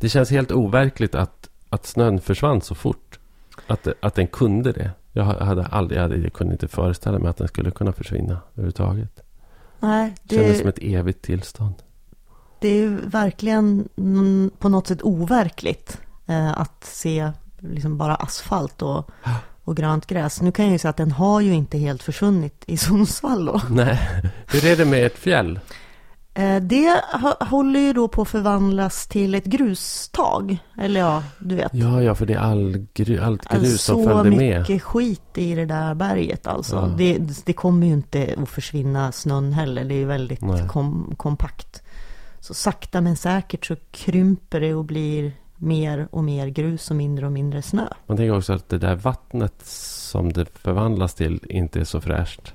Det känns helt overkligt att, att snön försvann så fort. Att, att den kunde det. Jag hade aldrig, jag, hade, jag kunde inte föreställa mig att den skulle kunna försvinna överhuvudtaget. Nej, det kändes som ett evigt tillstånd. Det är verkligen på något sätt overkligt eh, att se liksom bara asfalt och, och grönt gräs. Nu kan jag ju säga att den har ju inte helt försvunnit i Sundsvall då. Nej, hur är det med ett fjäll? Eh, det håller ju då på att förvandlas till ett grustag. Eller ja, du vet. Ja, ja, för det är all gru, allt grus alltså, som följde med. Så mycket skit i det där berget alltså. Ja. Det, det, kommer ju inte att försvinna snön heller. Det är ju väldigt kom, kompakt. Så sakta men säkert så krymper det och blir mer och mer grus och mindre och mindre snö. Man tänker också att det där vattnet som det förvandlas till inte är så fräscht.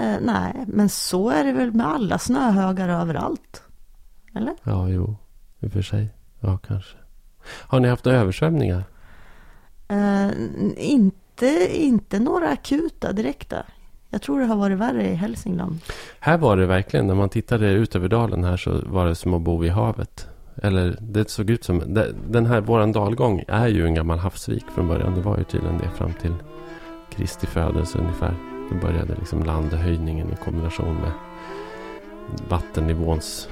Eh, nej, men så är det väl med alla snöhögar överallt? Eller? Ja, jo, i och för sig. Ja, kanske. Har ni haft översvämningar? Eh, inte, inte några akuta direkta. Jag tror det har varit värre i Hälsingland. Här var det verkligen, när man tittade ut över dalen här så var det som att bo vid havet. Eller det såg ut som, den här, våran dalgång är ju en gammal havsvik från början. Det var ju tydligen det fram till Kristi födelse ungefär. Då började liksom landhöjningen i kombination med vattennivåns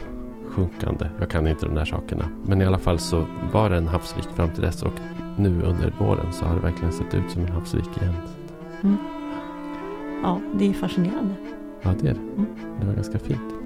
sjunkande. Jag kan inte de där sakerna. Men i alla fall så var det en havsvik fram till dess. Och nu under våren så har det verkligen sett ut som en havsvik igen. Mm. Ja, det är fascinerande. Ja, det är det. Mm. Det var ganska fint.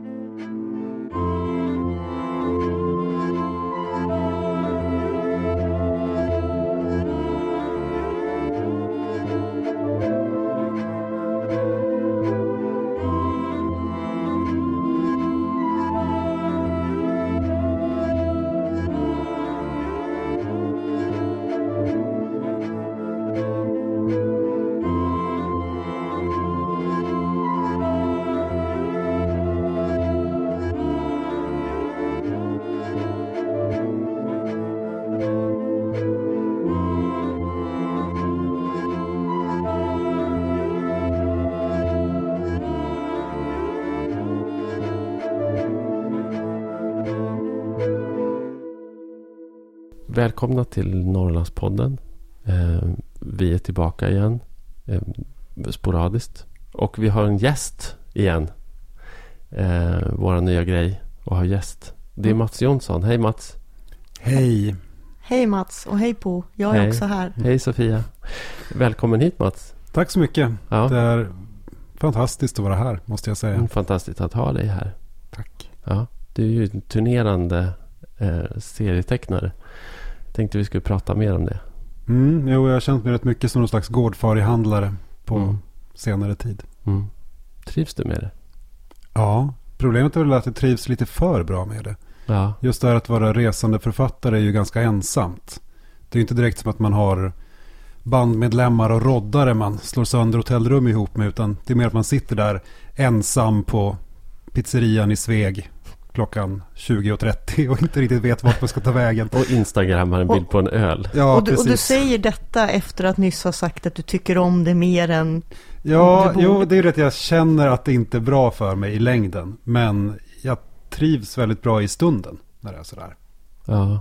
Välkomna till Norrlandspodden. Eh, vi är tillbaka igen. Eh, sporadiskt. Och vi har en gäst igen. Eh, våra nya grej att ha gäst. Det är mm. Mats Jonsson. Hej Mats. Hej. Hej Mats och hej Po. Jag är hej. också här. Hej Sofia. Välkommen hit Mats. Tack så mycket. Ja. Det är fantastiskt att vara här måste jag säga. Mm, fantastiskt att ha dig här. Tack. Ja, du är ju en turnerande eh, serietecknare. Tänkte vi skulle prata mer om det. Mm, jo, jag har känt mig rätt mycket som någon slags gårdfarihandlare på mm. senare tid. Mm. Trivs du med det? Ja, problemet är väl att jag trivs lite för bra med det. Ja. Just det här att vara resande författare är ju ganska ensamt. Det är ju inte direkt som att man har bandmedlemmar och roddare man slår sönder hotellrum ihop med. Utan det är mer att man sitter där ensam på pizzerian i Sveg klockan 20.30 och inte riktigt vet vart man ska ta vägen. Och instagrammar en bild och, på en öl. Ja, och, du, och, du, säger detta efter att nyss ha sagt att du tycker om det mer än Ja, jo, det är ju det att jag känner att det inte är bra för mig i längden. Men jag trivs väldigt bra i stunden när det är sådär. Ja.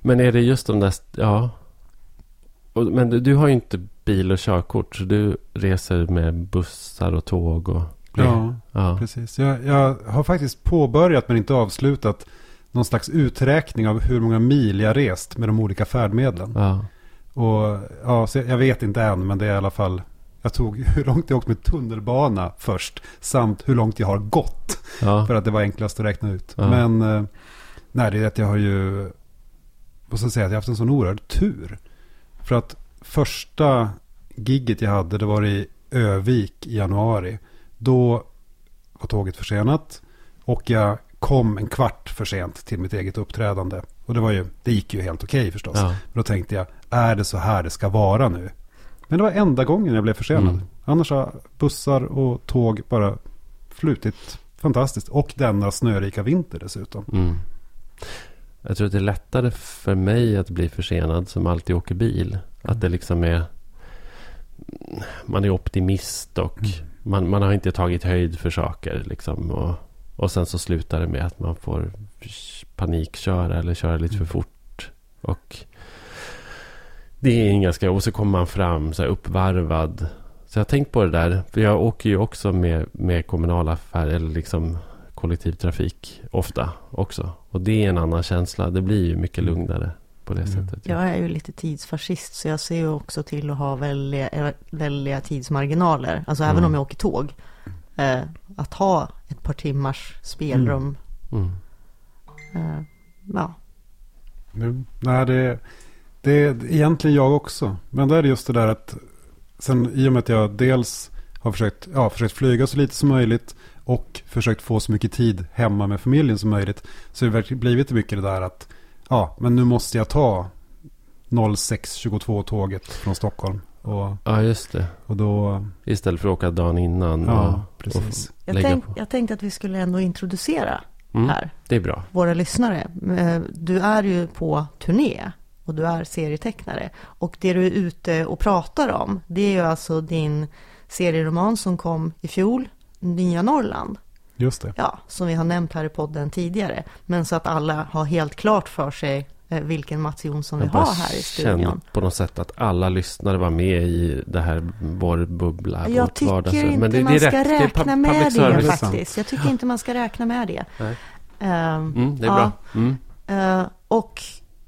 Men är det just de där, ja. Men du, du har ju inte bil och körkort. Så du reser med bussar och tåg och... Ja, ja, precis. Jag, jag har faktiskt påbörjat men inte avslutat någon slags uträkning av hur många mil jag rest med de olika färdmedlen. Ja. Och ja, så jag vet inte än, men det är i alla fall jag tog hur långt jag åkt med tunnelbana först. Samt hur långt jag har gått. Ja. För att det var enklast att räkna ut. Ja. Men eh, nej, det är att jag har ju... Måste säga att jag har haft en sån oerhörd tur. För att första gigget jag hade, det var i Övik i januari. Då var tåget försenat. Och jag kom en kvart för sent till mitt eget uppträdande. Och det, var ju, det gick ju helt okej okay förstås. Ja. Men då tänkte jag, är det så här det ska vara nu? Men det var enda gången jag blev försenad. Mm. Annars har bussar och tåg bara flutit fantastiskt. Och denna snörika vinter dessutom. Mm. Jag tror att det är lättare för mig att bli försenad som alltid åker bil. Att det liksom är... Man är optimist och mm man, man har inte tagit höjd för saker. Liksom, och, Och sen så slutar det med att man får panikköra eller köra lite för mm. fort. Och det är en ganska... Och så kommer man fram så här uppvarvad. Så jag har tänkt på det där. För jag åker ju också med, med kommunala affärer. Eller liksom kollektivtrafik ofta också. Och det är en annan känsla. Det blir ju mycket mm. lugnare på det mm. sättet. Jag är ju lite tidsfascist. Så jag ser ju också till att ha väldiga, väldiga tidsmarginaler. Alltså mm. även om jag åker tåg. Eh, att ha ett par timmars spelrum. Mm. Eh, ja. Mm. Nej, det, det är egentligen jag också. Men det är just det där att sen i och med att jag dels har försökt, ja, försökt flyga så lite som möjligt och försökt få så mycket tid hemma med familjen som möjligt. Så det har blivit mycket det där att ja, men nu måste jag ta 06.22 tåget från Stockholm. Och, ja, just det. Och då... Istället för att åka dagen innan. Ja, och, precis. Och jag, tänk, jag tänkte att vi skulle ändå introducera mm, här. Det är bra. Våra lyssnare. Eh, du är ju på turné och du är serietecknare. Och det du är ute och pratar om, det är ju alltså din serieroman som kom i fjol, Nya Norrland. Just det. Ja, som vi har nämnt här i podden tidigare. Men så att alla har helt klart för sig eh, vilken Mats Jonsson vi har här i studion. Jag på något sätt att alla lyssnare var med i det här, vår bubbla. Jag tycker vardagsrum. inte Men det, man det ska räkna med det, det faktiskt. Jag tycker inte man ska räkna med det. Nej. Uh, mm, det är ja. bra. Mm. Uh, och...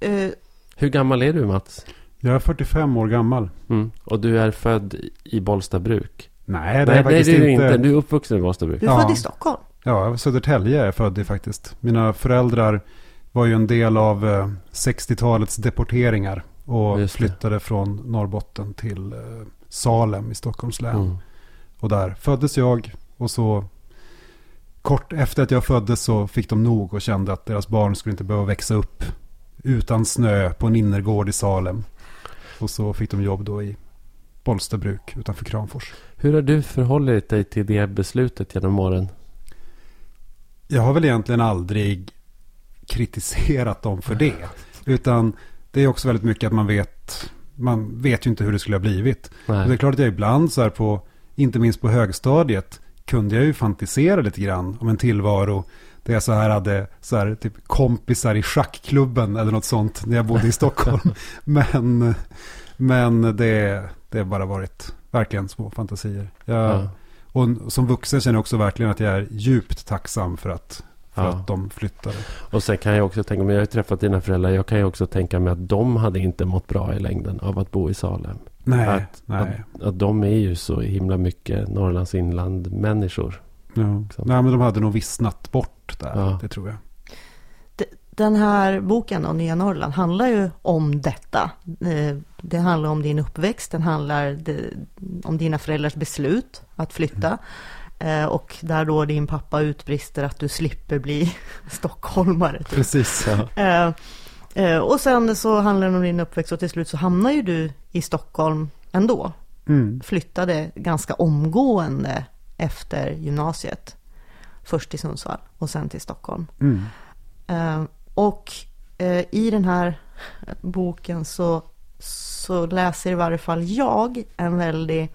Uh, Hur gammal är du Mats? Jag är 45 år gammal. Mm. Och du är född i Bollstabruk? Nej, det är faktiskt nej, det är inte. inte. Du är uppvuxen i Bollstabruk. Du är ja. född i Stockholm? Ja, Södertälje är jag född i faktiskt. Mina föräldrar var ju en del av 60-talets eh, deporteringar. Och flyttade från Norrbotten till eh, Salem i Stockholms län. Mm. Och där föddes jag. Och så kort efter att jag föddes så fick de nog och kände att deras barn skulle inte behöva växa upp utan snö på en innergård i Salem. Och så fick de jobb då i Bollstabruk utanför Kramfors. Hur har du förhållit dig till det beslutet genom åren? Jag har väl egentligen aldrig kritiserat dem för det. Utan det är också väldigt mycket att man vet, man vet ju inte hur det skulle ha blivit. Det är klart att jag ibland så här på, inte minst på högstadiet, kunde jag ju fantisera lite grann om en tillvaro där jag så här hade så här, typ kompisar i schackklubben eller något sånt när jag bodde i Stockholm. men men det, det har bara varit verkligen små fantasier. Jag, ja. Och som vuxen känner jag också verkligen att jag är djupt tacksam för att för ja. att de flyttade. Och sen kan jag också tänka mig, jag har ju träffat dina föräldrar, jag kan ju också tänka mig att de hade inte mått bra i längden av att bo i Salem. Nej, att, nej. Att, att de är ju så himla mycket Norrlands inland-människor. Ja. Nej, men de hade nog vissnat bort där, ja. det tror jag. Den här boken, då, Nya Norrland, handlar ju om detta. Eh, det handlar om din uppväxt, den handlar om dina föräldrars beslut att flytta. Mm. Och där då din pappa utbrister att du slipper bli stockholmare. Typ. Precis. Ja. Eh, och sen så handlar det om din uppväxt och till slut så hamnar ju du i Stockholm ändå. Mm. Flyttade ganska omgående efter gymnasiet. Först till Sundsvall och sen till Stockholm. Mm. Och eh, i den här boken så så läser i varje fall jag en väldig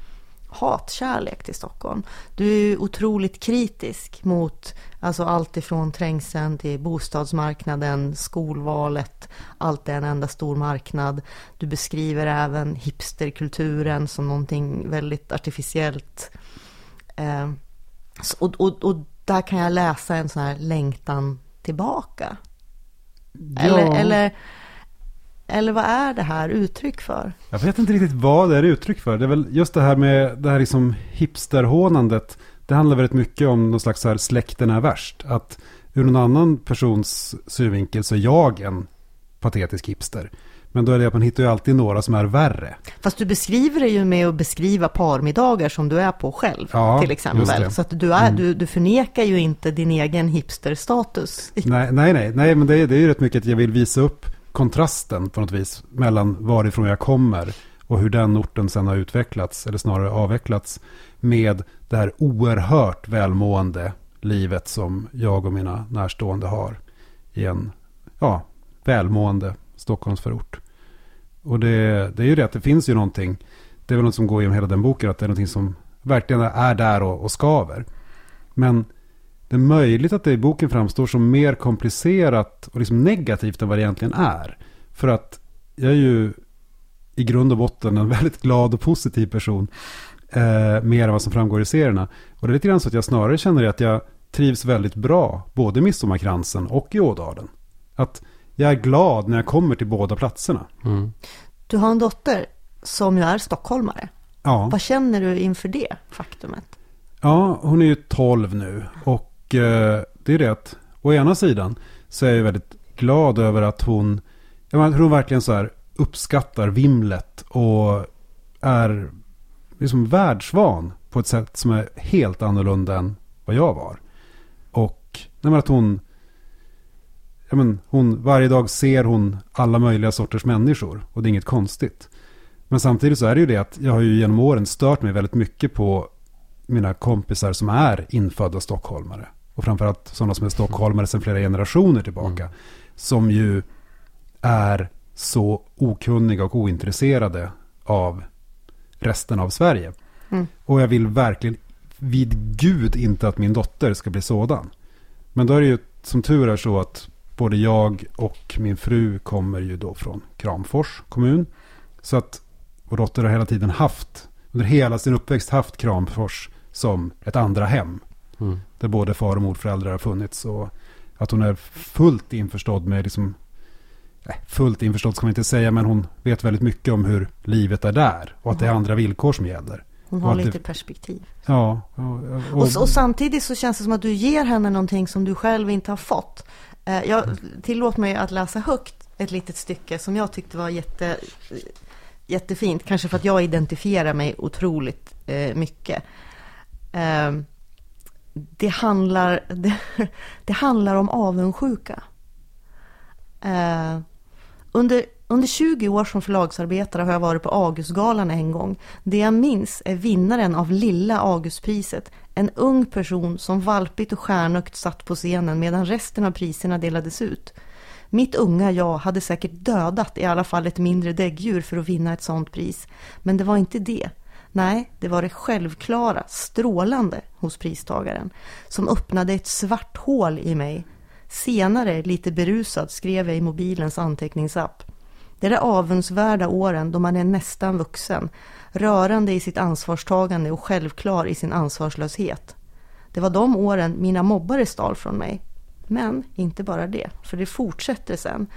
hatkärlek till Stockholm. Du är otroligt kritisk mot alltså allt ifrån trängseln till bostadsmarknaden, skolvalet, allt är en enda stor marknad. Du beskriver även hipsterkulturen som någonting väldigt artificiellt. Eh, och, och, och, där kan jag läsa en sån här längtan tillbaka. Ja. Eller, eller eller vad är det här uttryck för? Jag vet inte riktigt vad det är uttryck för. Det är väl just det här med det här liksom hipsterhånandet. Det handlar väldigt mycket om någon slags här släkten är värst. Att ur någon annan persons synvinkel så är jag en patetisk hipster. Men då är det att man hittar ju alltid några som är värre. Fast du beskriver det ju med att beskriva parmiddagar som du är på själv. Ja, till exempel. Så att du, är, mm. du, du förnekar ju inte din egen hipsterstatus. Nej, nej, nej, nej men det är, det är ju rätt mycket att jag vill visa upp kontrasten på något vis mellan varifrån jag kommer och hur den orten sen har utvecklats, eller snarare avvecklats, med det här oerhört välmående livet som jag och mina närstående har i en ja, välmående Stockholmsförort. Och det, det är ju det att det finns ju någonting, det är väl något som går genom hela den boken, att det är någonting som verkligen är där och, och skaver. Men det är möjligt att det i boken framstår som mer komplicerat och liksom negativt än vad det egentligen är. För att jag är ju i grund och botten en väldigt glad och positiv person. Eh, mer än vad som framgår i serierna. Och det är lite grann så att jag snarare känner att jag trivs väldigt bra både i Midsommarkransen och i Ådalen. Att jag är glad när jag kommer till båda platserna. Mm. Du har en dotter som ju är stockholmare. Ja. Vad känner du inför det faktumet? Ja, hon är ju 12 nu. Och eh, det är det att å ena sidan så är jag väldigt glad över att hon, jag menar, hon verkligen så här uppskattar vimlet och är liksom världsvan på ett sätt som är helt annorlunda än vad jag var. Och nej att hon, ja men, hon, varje dag ser hon alla möjliga sorters människor och det är inget konstigt. Men samtidigt så är det ju det att jag har ju genom åren stört mig väldigt mycket på mina kompisar som är infödda stockholmare. Och framförallt sådana som är stockholmare sedan flera generationer tillbaka. Mm. Som ju är så okunniga och ointresserade av resten av Sverige. Mm. Och jag vill verkligen vid gud inte att min dotter ska bli sådan. Men då är det ju som tur är så att både jag och min fru kommer ju då från Kramfors kommun. Så att vår dotter har hela tiden haft, under hela sin uppväxt haft Kramfors som ett andra hem. Mm. Där både far och morföräldrar har funnits. Och att hon är fullt införstådd med, liksom, fullt införstådd ska man inte säga, men hon vet väldigt mycket om hur livet är där. Och att det är andra villkor som gäller. Hon har lite det, perspektiv. Ja. Och, och, och, och, samtidigt så känns det som att du ger henne någonting som du själv inte har fått. Eh, jag, tillåt mig att läsa högt ett litet stycke som jag tyckte var jätte, jättefint. Kanske för att jag identifierar mig otroligt eh, mycket. Eh, det, handlar, det, det, handlar om avundsjuka. under under 20 år som förlagsarbetare har jag varit på Augustgalan en gång. Det jag minns är vinnaren av Lilla Augustpriset. En ung person som valpigt och stjärnögt satt på scenen medan resten av priserna delades ut. Mitt unga jag hade säkert dödat i alla fall ett mindre däggdjur för att vinna ett sånt pris. Men det var inte det. Nej, det var det självklara, strålande hos pristagaren som öppnade ett svart hål i mig. Senare, lite berusad, skrev jag i mobilens anteckningsapp. Det är de avundsvärda åren då man är nästan vuxen, rörande i sitt ansvarstagande och självklar i sin ansvarslöshet. Det var de åren mina mobbare stal från mig. Men inte bara det, för det fortsätter sen.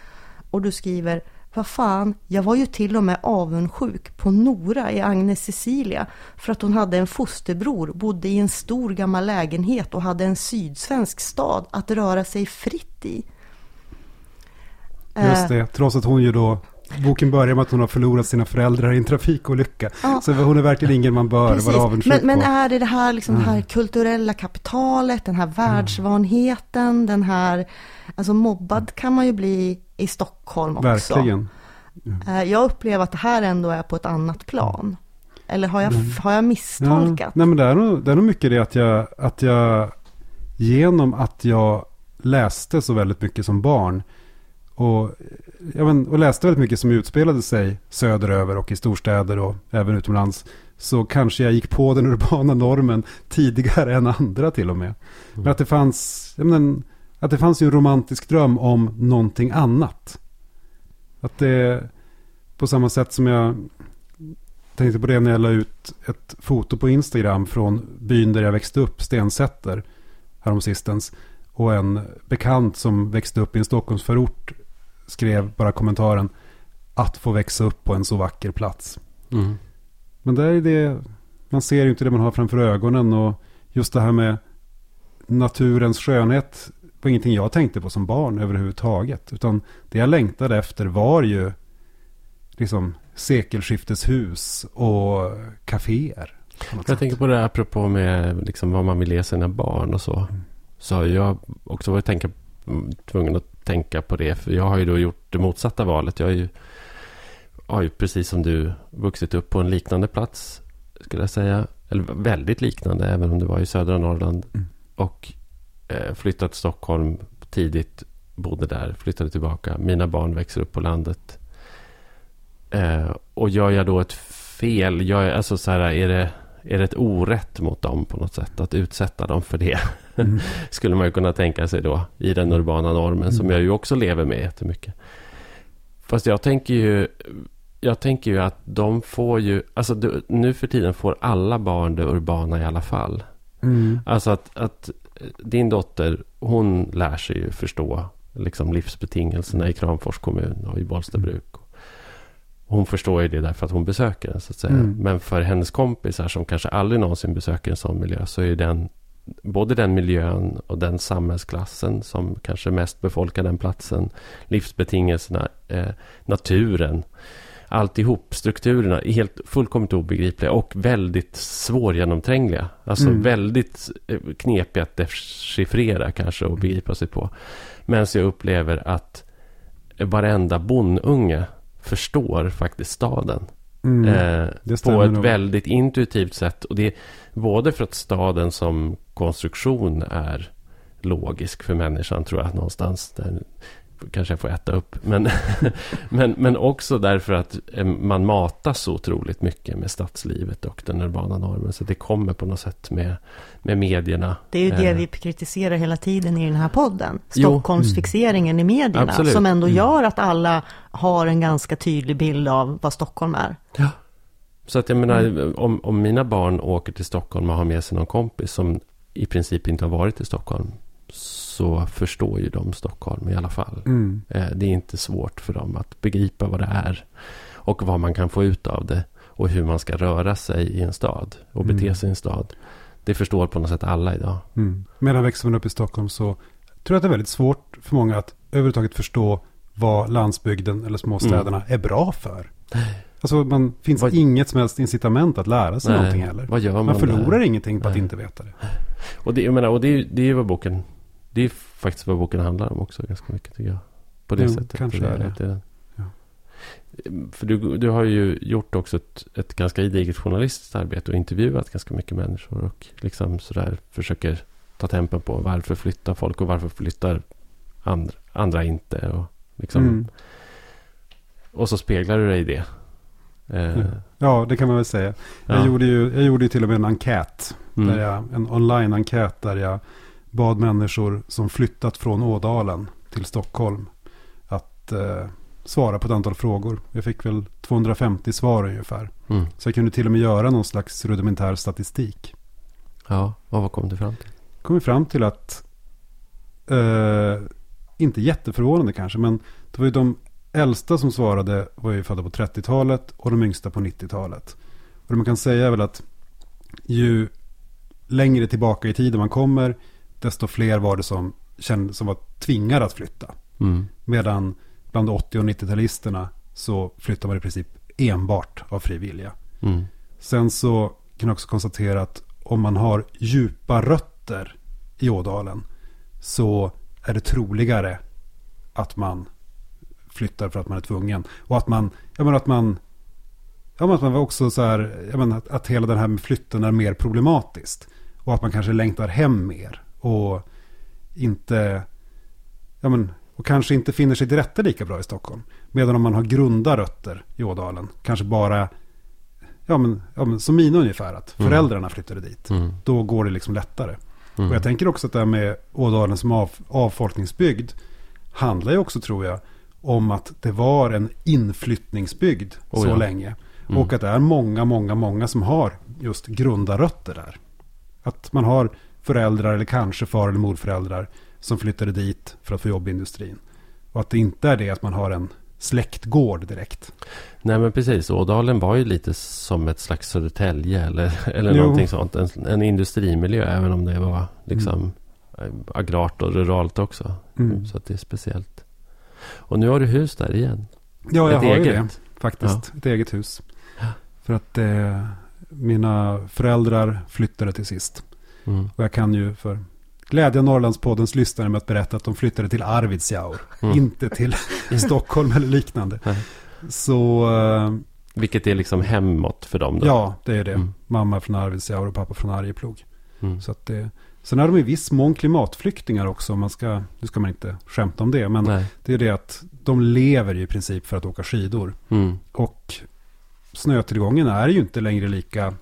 Och du skriver vad fan, jag var ju till och med avundsjuk på Nora i Agnes Cecilia för att hon hade en fosterbror, bodde i en stor gammal lägenhet och hade en sydsvensk stad att röra sig fritt i. Just det, trots att hon ju då Boken börjar med att hon har förlorat sina föräldrar i en trafikolycka. Ja. Så hon är verkligen ingen man bör Precis. vara avundsjuk men, men är det det här, liksom, mm. det här kulturella kapitalet, den här världsvanheten, mm. den här... Alltså mobbad kan man ju bli i Stockholm också. Verkligen. Mm. Jag upplever att det här ändå är på ett annat plan. Eller har jag, mm. har jag misstolkat? Ja. Nej, men det är, nog, det är nog mycket det att jag, att jag genom att jag läste så väldigt mycket som barn och, ja, men, och läste väldigt mycket som utspelade sig söderöver och i storstäder och även utomlands. Så kanske jag gick på den urbana normen tidigare än andra till och med. Mm. Men att det fanns, ja, men, att det fanns ju en romantisk dröm om någonting annat. Att det, på samma sätt som jag tänkte på det när jag la ut ett foto på Instagram från byn där jag växte upp, Stensätter, häromsistens. Och en bekant som växte upp i en Stockholmsförort skrev bara kommentaren att få växa upp på en så vacker plats. Mm. Men det är det, man ser ju inte det man har framför ögonen och just det här med naturens skönhet var ingenting jag tänkte på som barn överhuvudtaget. Utan det jag längtade efter var ju liksom sekelskifteshus och kaféer. Jag sätt. tänker på det apropå med liksom vad man vill ge sina barn och så. Mm. Så har jag också varit tänka, tvungen att tänka på det. För jag har ju då gjort det motsatta valet. Jag har ju, har ju precis som du vuxit upp på en liknande plats. Skulle jag säga. Eller väldigt liknande. Även om det var i södra Norrland. Mm. Och eh, flyttat till Stockholm tidigt. Bodde där. Flyttade tillbaka. Mina barn växer upp på landet. Eh, och gör jag då ett fel. Jag, alltså så här, är det, är det ett orätt mot dem på något sätt att utsätta dem för det? Mm. Skulle man ju kunna tänka sig då i den urbana normen mm. som jag ju också lever med jättemycket. Fast jag tänker ju jag tänker ju att de får ju, alltså nu för tiden får alla barn det urbana i alla fall. Mm. Alltså att, att din dotter, hon lär sig ju förstå liksom livsbetingelserna i Kramfors kommun och i Bollstabruk. Hon förstår ju det därför att hon besöker den så att säga. Mm. Men för hennes kompisar som kanske aldrig någonsin besöker en sån miljö så är den både den miljön och den samhällsklassen som kanske mest befolkar den platsen, livsbetingelserna, eh, naturen, alltihop, strukturerna, är helt fullkomligt obegripliga och väldigt svårgenomträngliga. Alltså mm. väldigt eh, knepiga att dechiffrera kanske och begripa sig på. Medan jag upplever att varenda bondunge förstår faktiskt staden. Mm, eh, på ett nog. väldigt intuitivt sätt. Och det är både för att staden som konstruktion är logisk för människan tror jag någonstans. Där kanske jag får äta upp. Men, men, men också därför att eh, man matas så otroligt mycket med stadslivet och den urbana normen. Så det kommer på något sätt med, med medierna. Det är ju det eh. vi kritiserar hela tiden i den här podden. Stockholmsfixeringen mm. i medierna. Absolut. Som ändå mm. gör att alla har en ganska tydlig bild av vad Stockholm är. Ja. Så att jag menar, om, om mina barn åker till Stockholm och har med sig någon kompis som i princip inte har varit i Stockholm så förstår ju de Stockholm i alla fall. Mm. Eh, det är inte svårt för dem att begripa vad det är och vad man kan få ut av det och hur man ska röra sig i en stad och bete mm. sig i en stad. Det förstår på något sätt alla idag. Mm. Medan växer man upp i Stockholm så tror jag att det är väldigt svårt för många att överhuvudtaget förstå vad landsbygden eller småstäderna mm. är bra för. Alltså man finns vad, inget som helst incitament att lära sig nej, någonting heller. Vad gör man, man förlorar där? ingenting på nej. att inte veta det. Och det, jag menar, och det, det är vad boken det är faktiskt vad boken handlar om också ganska mycket tycker jag. På det jo, sättet. Kanske är det. det. Ja. För du, du har ju gjort också ett, ett ganska gediget journalistiskt arbete och intervjuat ganska mycket människor. Och liksom sådär försöker ta tempen på varför flyttar folk och varför flyttar andra, andra inte. Och, liksom, mm. och så speglar du dig i det. Eh. Ja, det kan man väl säga. Jag, ja. gjorde ju, jag gjorde ju till och med en enkät. Mm. Där jag, en online-enkät där jag bad människor som flyttat från Ådalen till Stockholm att eh, svara på ett antal frågor. Jag fick väl 250 svar ungefär. Mm. Så jag kunde till och med göra någon slags rudimentär statistik. Ja, och vad kom du fram till? kom fram till att, eh, inte jätteförvånande kanske, men det var ju de äldsta som svarade var ju födda på 30-talet och de yngsta på 90-talet. Och det man kan säga är väl att ju längre tillbaka i tiden man kommer, desto fler var det som, kände, som var tvingade att flytta. Mm. Medan bland 80 och 90-talisterna så flyttar man i princip enbart av fri vilja. Mm. Sen så kan jag också konstatera att om man har djupa rötter i Ådalen så är det troligare att man flyttar för att man är tvungen. Och att man, jag menar att man, ja men att man också så här, jag menar att, att hela den här med flytten är mer problematiskt. Och att man kanske längtar hem mer. Och inte, ja men, och kanske inte finner sig till rätta lika bra i Stockholm. Medan om man har grunda rötter i Ådalen, kanske bara, ja men, ja men som mina ungefär, att mm. föräldrarna flyttade dit. Mm. Då går det liksom lättare. Mm. Och jag tänker också att det här med Ådalen som av, avfolkningsbygd handlar ju också tror jag om att det var en inflyttningsbygd oh, så ja. länge. Mm. Och att det är många, många, många som har just grunda rötter där. Att man har föräldrar eller kanske far eller morföräldrar som flyttade dit för att få jobb i industrin. Och att det inte är det att man har en släktgård direkt. Nej men precis, Ådalen var ju lite som ett slags Södertälje eller, eller någonting sånt. En, en industrimiljö även om det var liksom mm. agrart och ruralt också. Mm. Så att det är speciellt. Och nu har du hus där igen. Ja, jag ett har eget. ju det faktiskt. Ja. Ett eget hus. För att eh, mina föräldrar flyttade till sist. Mm. Och jag kan ju för glädja Norrlandspoddens lyssnare med att berätta att de flyttade till Arvidsjaur. Mm. Inte till Stockholm eller liknande. Så... Eh, Vilket är liksom hemåt för dem då? Ja, det är det. Mm. Mamma från Arvidsjaur och pappa från Arjeplog. Mm. Så att det... Sen är de i viss mån klimatflyktingar också. Man ska, nu ska man inte skämta om det. Men Nej. det är det att de lever ju i princip för att åka skidor. Mm. Och snötillgången är ju inte längre lika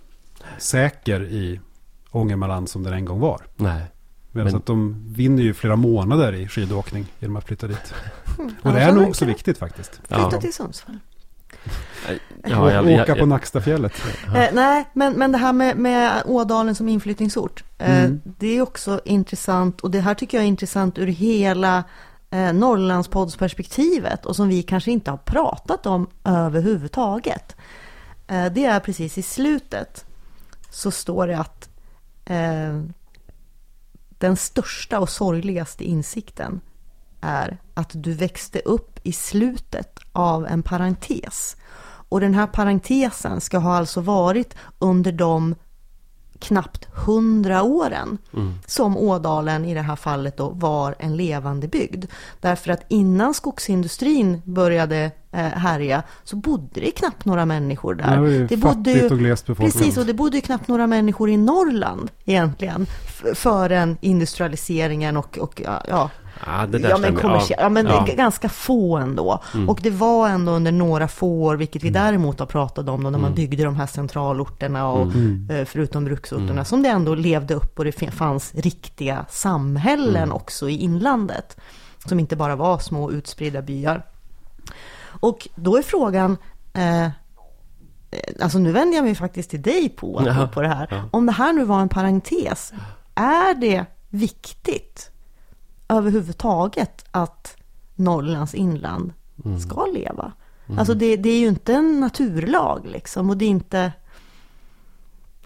säker i Ångermanland som den en gång var. Nej. Men... att de vinner ju flera månader i skidåkning genom att flytta dit. Och det är nog så viktigt faktiskt. Flytta ja. till Sundsvall. Ja, jag, åka på Nackstafjället. Eh, nej, men, men det här med, med Ådalen som inflyttningsort. Eh, mm. Det är också intressant och det här tycker jag är intressant ur hela eh, Norrlandspoddsperspektivet och som vi kanske inte har pratat om överhuvudtaget. Eh, det är precis i slutet så står det att eh, den största och sorgligaste insikten är att du växte upp i slutet av en parentes. Och den här parentesen ska ha alltså varit under de knappt hundra åren mm. som Ådalen i det här fallet då var en levande bygd. Därför att innan skogsindustrin började eh, härja så bodde det knappt några människor där. Det, var ju det bodde ju, och glest Precis, och det bodde ju knappt några människor i Norrland egentligen förrän industrialiseringen och, och ja, Ja, det där ja, men, kommersie- ja. men ja. ganska få ändå. Mm. Och det var ändå under några få år, vilket vi mm. däremot har pratat om då, när man mm. byggde de här centralorterna och mm. eh, förutom bruksorterna, mm. som det ändå levde upp och det fanns riktiga samhällen mm. också i inlandet. Som inte bara var små utspridda byar. Och då är frågan, eh, alltså nu vänder jag mig faktiskt till dig på, på det här. Om det här nu var en parentes, är det viktigt överhuvudtaget att Norrlands inland mm. ska leva. Mm. Alltså det, det, är ju inte en naturlag liksom och det är inte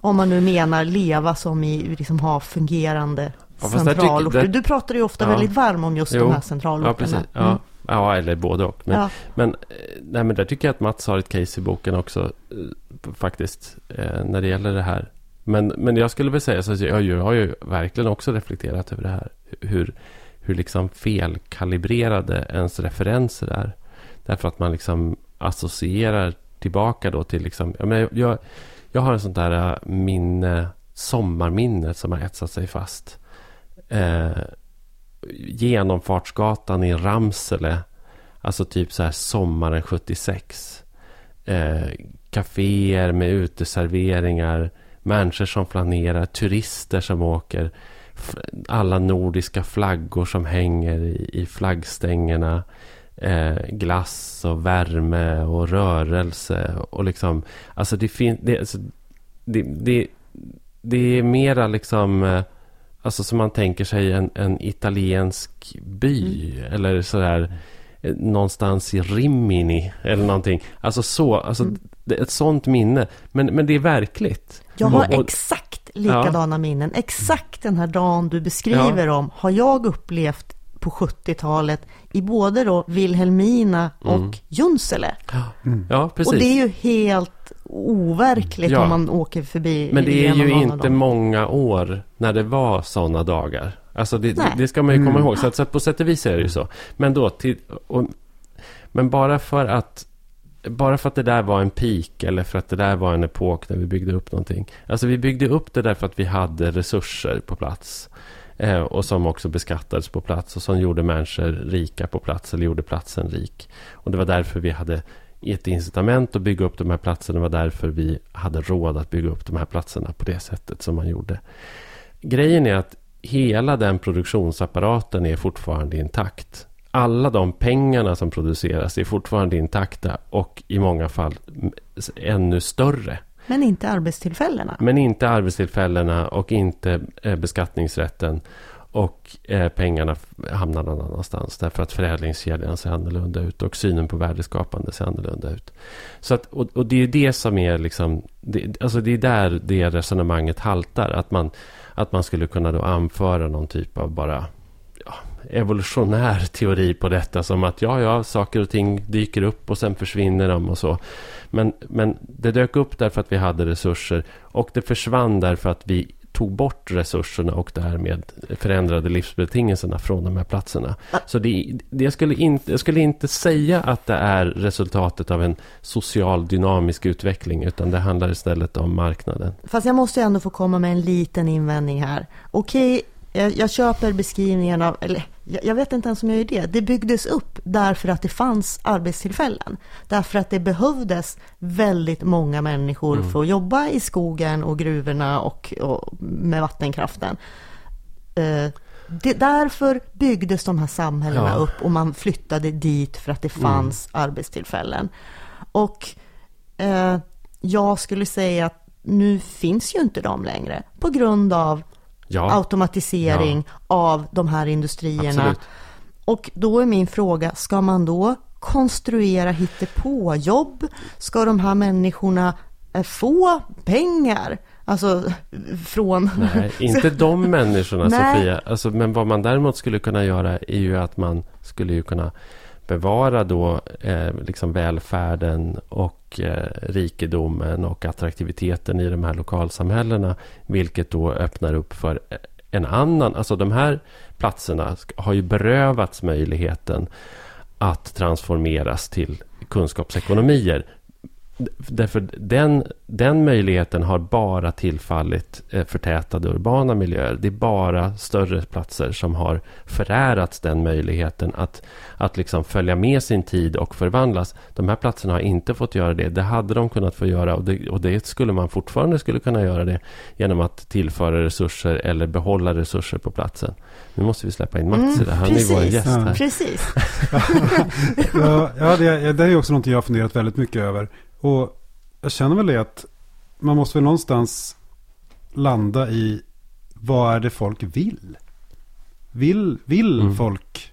om man nu menar leva som i liksom ha fungerande ja, centralorter. Det... Du pratar ju ofta ja. väldigt varm om just jo. de här centralorterna. Ja. Mm. ja, eller både och. Men, men, eh, nej, men där tycker jag att Mats har ett case i boken också eh, faktiskt eh, när det gäller det här. Men, men jag skulle väl säga så att jag, jag har ju verkligen också reflekterat över det här. Hur, hur liksom felkalibrerade ens referenser är. Därför att man liksom associerar tillbaka då till liksom, jag, menar, jag, jag har en sån där äh, minne, sommarminne som har etsat sig fast. Eh, genomfartsgatan i Ramsele, alltså typ så här sommaren 76. Eh, äh, kaféer med uteserveringar, människor som flanerar, turister som åker alla nordiska flaggor som hänger i, i flaggstängerna. Eh, glass och värme och rörelse. Och liksom, alltså det finns, det, alltså, det, det, det är mera liksom, eh, alltså som man tänker sig en, en italiensk by. Mm. Eller sådär, eh, någonstans i Rimini eller någonting. Alltså så, alltså mm. ett sånt minne. Men, men det är verkligt. Jag har och, och, exakt likadana ja. minnen. Exakt den här dagen du beskriver ja. om har jag upplevt på 70-talet i både då Vilhelmina och mm. Junsele. Mm. Ja, precis. Och det är ju helt overkligt ja. om man åker förbi. Men det är ju inte många år när det var sådana dagar. Alltså det, det ska man ju komma mm. ihåg. Så, att, så att på sätt och vis är det ju så. Men då till, och, men bara för att bara för att det där var en peak eller för att det där var en epok där vi byggde upp någonting. Alltså vi byggde upp det därför att vi hade resurser på plats. Eh, och som också beskattades på plats och som gjorde människor rika på plats eller gjorde platsen rik. Och det var därför vi hade ett incitament att bygga upp de här platserna. Det var därför vi hade råd att bygga upp de här platserna på det sättet som man gjorde. Grejen är att hela den produktionsapparaten är fortfarande intakt alla de pengarna som produceras är fortfarande intakta och i många fall ännu större. Men inte arbetstillfällena? Men inte arbetstillfällena och inte eh, beskattningsrätten. Och eh, pengarna hamnar någon annanstans. Därför att förädlingskedjan ser annorlunda ut. Och synen på värdeskapande ser annorlunda ut. Så att, och, och det är det som är liksom... Det, alltså det är där det resonemanget haltar. Att man, att man skulle kunna då anföra någon typ av bara evolutionär teori på detta. Som att ja, ja, saker och ting dyker upp och sen försvinner de och så. Men, men det dök upp därför att vi hade resurser. Och det försvann därför att vi tog bort resurserna och därmed förändrade livsbetingelserna från de här platserna. Så det, det jag, skulle inte, jag skulle inte säga att det är resultatet av en social dynamisk utveckling utan det handlar istället om marknaden. Fast jag måste ändå få komma med en liten invändning här. Okej, jag, jag köper beskrivningen av, eller jag vet inte ens om jag gör det. Det byggdes upp därför att det fanns arbetstillfällen. Därför att det behövdes väldigt många människor mm. för att jobba i skogen och gruvorna och, och med vattenkraften. Eh, det, därför byggdes de här samhällena ja. upp och man flyttade dit för att det mm. fanns mm. arbetstillfällen. Och eh, jag skulle säga att nu finns ju inte de längre på grund av ja. automatisering ja. av de här industrierna. Absolut. Och då är min fråga, ska man då konstruera hittepåjobb? Ska de här människorna eh, få pengar? Alltså från... Nej, inte de människorna Sofia. Alltså, men vad man däremot skulle kunna göra är ju att man skulle ju kunna bevara då eh, liksom välfärden och eh, rikedomen och attraktiviteten i de här lokalsamhällena. Vilket då öppnar upp för eh, en annan, alltså de här platserna har ju berövats möjligheten att transformeras till kunskapsekonomier Därför den, den möjligheten har bara tillfallit eh, förtätade urbana miljöer. Det är bara större platser som har förärats den möjligheten att, att liksom följa med sin tid och förvandlas. De här platserna har inte fått göra det. Det hade de kunnat få göra och det, och det skulle man fortfarande skulle kunna göra det genom att tillföra resurser eller behålla resurser på platsen. Nu måste vi släppa in Mats mm, Han är vår gäst här. Precis. ja, det, det är också någonting jag har funderat väldigt mycket över. Och jag känner väl det att man måste väl någonstans landa i vad är det folk vill? Vill, vill mm. folk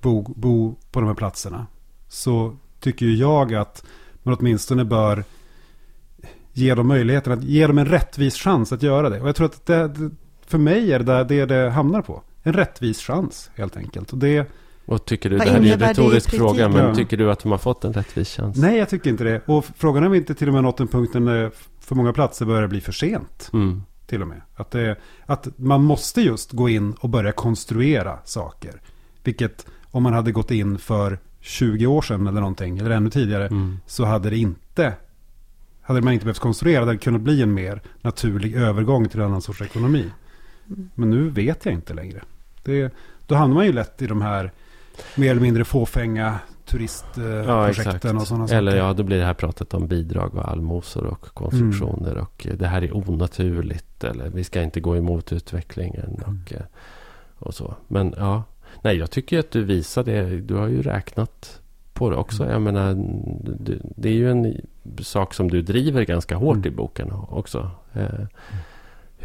bo, bo på de här platserna? Så tycker ju jag att man åtminstone bör ge dem möjligheten att ge dem en rättvis chans att göra det. Och jag tror att det, för mig är det det det hamnar på. En rättvis chans helt enkelt. Och det och tycker du, Vad det här är en retorisk fråga, men ja. tycker du att de har fått en rättvis chans? Nej, jag tycker inte det. Och frågan är om inte till och med nått en punkt när för många platser börjar bli för sent. Mm. Till och med. Att, det, att man måste just gå in och börja konstruera saker. Vilket om man hade gått in för 20 år sedan eller någonting, eller ännu tidigare, mm. så hade det inte hade man inte behövt konstruera, det hade kunnat bli en mer naturlig övergång till en annan sorts ekonomi. Mm. Men nu vet jag inte längre. Det, då hamnar man ju lätt i de här mer eller mindre fåfänga turistprojekten ja, och sådana saker. Eller ja, då blir det här pratet om bidrag och allmosor och konstruktioner. Mm. Och det här är onaturligt. Eller vi ska inte gå emot utvecklingen. Mm. Och, eh, och så. Men ja, nej, jag tycker att du visar det. Du har ju räknat på det också. Mm. Jag menar, det är ju en sak som du driver ganska hårt mm. i boken också.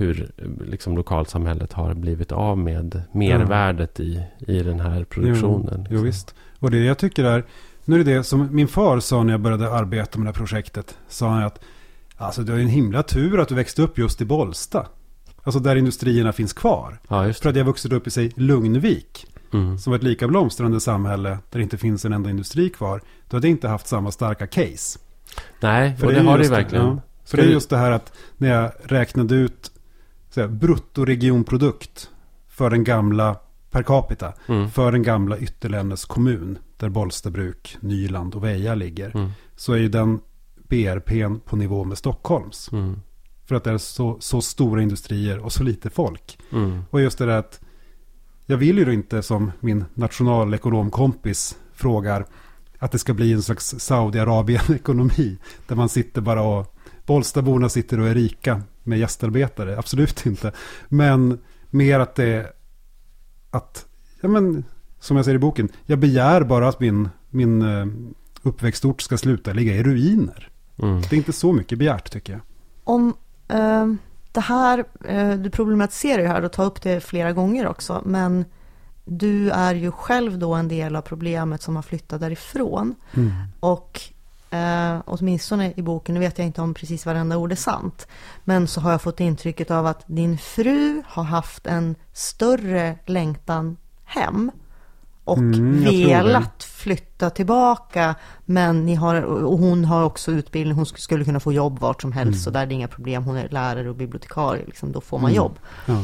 Hur liksom, lokalsamhället har blivit av med mervärdet ja. i, i den här produktionen. Jo, liksom. jo, visst. Och det jag tycker är, nu är det det som min far sa när jag började arbeta med det här projektet. Sa han att alltså, det är en himla tur att du växte upp just i Bollsta. Alltså där industrierna finns kvar. Ja, För att jag vuxit upp i sig Lugnvik. Mm. Som var ett lika blomstrande samhälle där det inte finns en enda industri kvar. Då hade jag inte haft samma starka case. Nej, för och det, det har det verkligen. Ja, för det är just det här att när jag räknade ut så bruttoregionprodukt för den gamla per capita. Mm. För den gamla Ytterlännäs kommun. Där Bollstabruk, Nyland och Väja ligger. Mm. Så är ju den BRP på nivå med Stockholms. Mm. För att det är så, så stora industrier och så lite folk. Mm. Och just det där att jag vill ju inte som min nationalekonomkompis frågar att det ska bli en slags Saudiarabien-ekonomi. Där man sitter bara och Bollstaborna sitter och är rika med gästarbetare. Absolut inte. Men mer att det att, ja men, som jag säger i boken, jag begär bara att min, min eh, uppväxtort ska sluta ligga i ruiner. Mm. Det är inte så mycket begärt tycker jag. Om eh, det här, eh, du problematiserar ju här och tar upp det flera gånger också, men du är ju själv då en del av problemet som har flyttat därifrån. Mm. Och eh, åtminstone i boken, nu vet jag inte om precis varenda ord är sant, men så har jag fått intrycket av att din fru har haft en större längtan hem och mm, velat flytta tillbaka. Men ni har, och hon har också utbildning, hon skulle kunna få jobb vart som helst. Mm. Så där är det inga problem. Hon är lärare och bibliotekarie, liksom, då får man mm. jobb. Ja.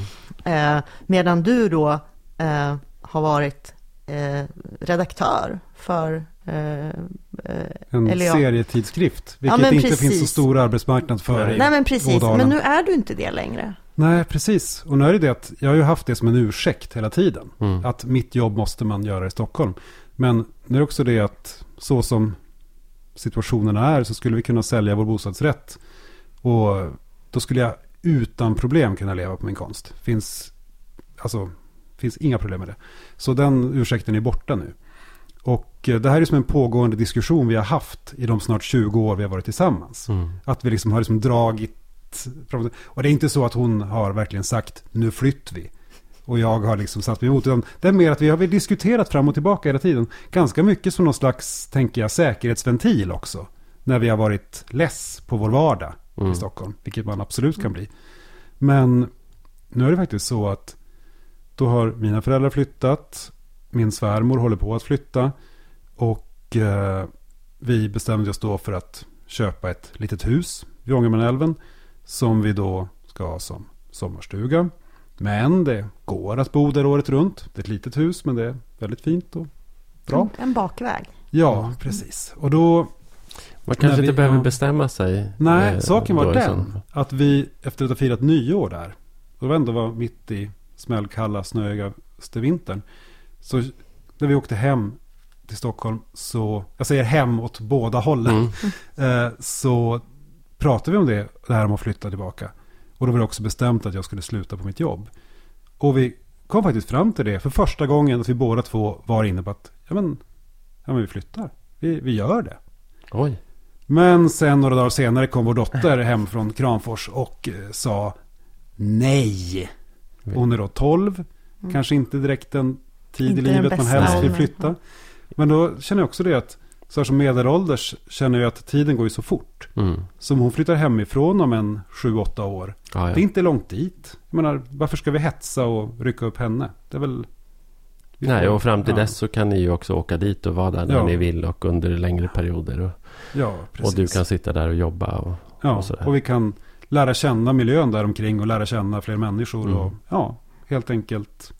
Eh, medan du då eh, har varit eh, redaktör för en eller, ja. serietidskrift, vilket ja, inte precis. finns så stor arbetsmarknad för Nej, men precis. Men nu är du inte det längre. Nej, precis. Och nu är det det att jag har ju haft det som en ursäkt hela tiden. Mm. Att mitt jobb måste man göra i Stockholm. Men nu är det också det att så som situationen är så skulle vi kunna sälja vår bostadsrätt. Och då skulle jag utan problem kunna leva på min konst. Finns, alltså, finns inga problem med det. Så den ursäkten är borta nu. Eh, det här är som en pågående diskussion vi har haft i de snart 20 år vi har varit tillsammans. Mm. Att vi liksom har liksom dragit och det är inte så att hon har verkligen sagt nu flyttar vi. Och jag har liksom satt mig emot. det är mer att vi har diskuterat fram och tillbaka hela tiden. Ganska mycket som någon slags, tänker jag, säkerhetsventil också. När vi har varit less på vår vardag mm. i Stockholm. Vilket man absolut kan bli. Men nu är det faktiskt så att då har mina föräldrar flyttat. Min svärmor håller på att flytta. Och eh, vi bestämde oss då för att köpa ett litet hus vid Ångermanälven. Som vi då ska ha som sommarstuga. Men det går att bo där året runt. Det är ett litet hus men det är väldigt fint och bra. En bakväg. Ja, precis. Och då... Man kanske vi, inte behöver bestämma sig. Nej, eh, saken var den. Att vi efter att ha firat nyår där. Och det ändå var mitt i smällkalla, snöigaste vintern. Så när vi åkte hem till Stockholm så, jag säger hem åt båda hållen. Mm. Eh, så pratade vi om det, det här om att flytta tillbaka. Och då var det också bestämt att jag skulle sluta på mitt jobb. Och vi kom faktiskt fram till det för första gången att vi båda två var inne på att ja men, ja, men vi flyttar. Vi, vi gör det. Oj. Men sen några dagar senare kom vår dotter hem från Kramfors och eh, sa nej. Hon är då 12. Mm. Kanske inte direkt en tid inte i livet man helst vill flytta. Men då känner jag också det att så här som medelålders känner jag att tiden går ju så fort. Mm. Så om hon flyttar hemifrån om en 7-8 år. Ah, ja. Det är inte långt dit. Jag menar, varför ska vi hetsa och rycka upp henne? Det är väl... Nej, och fram till ja. dess så kan ni ju också åka dit och vara där när ja. ni vill och under längre perioder. Och, ja, precis. och du kan sitta där och jobba och, ja, och sådär. och vi kan lära känna miljön där omkring och lära känna fler människor. Mm. Och ja, helt enkelt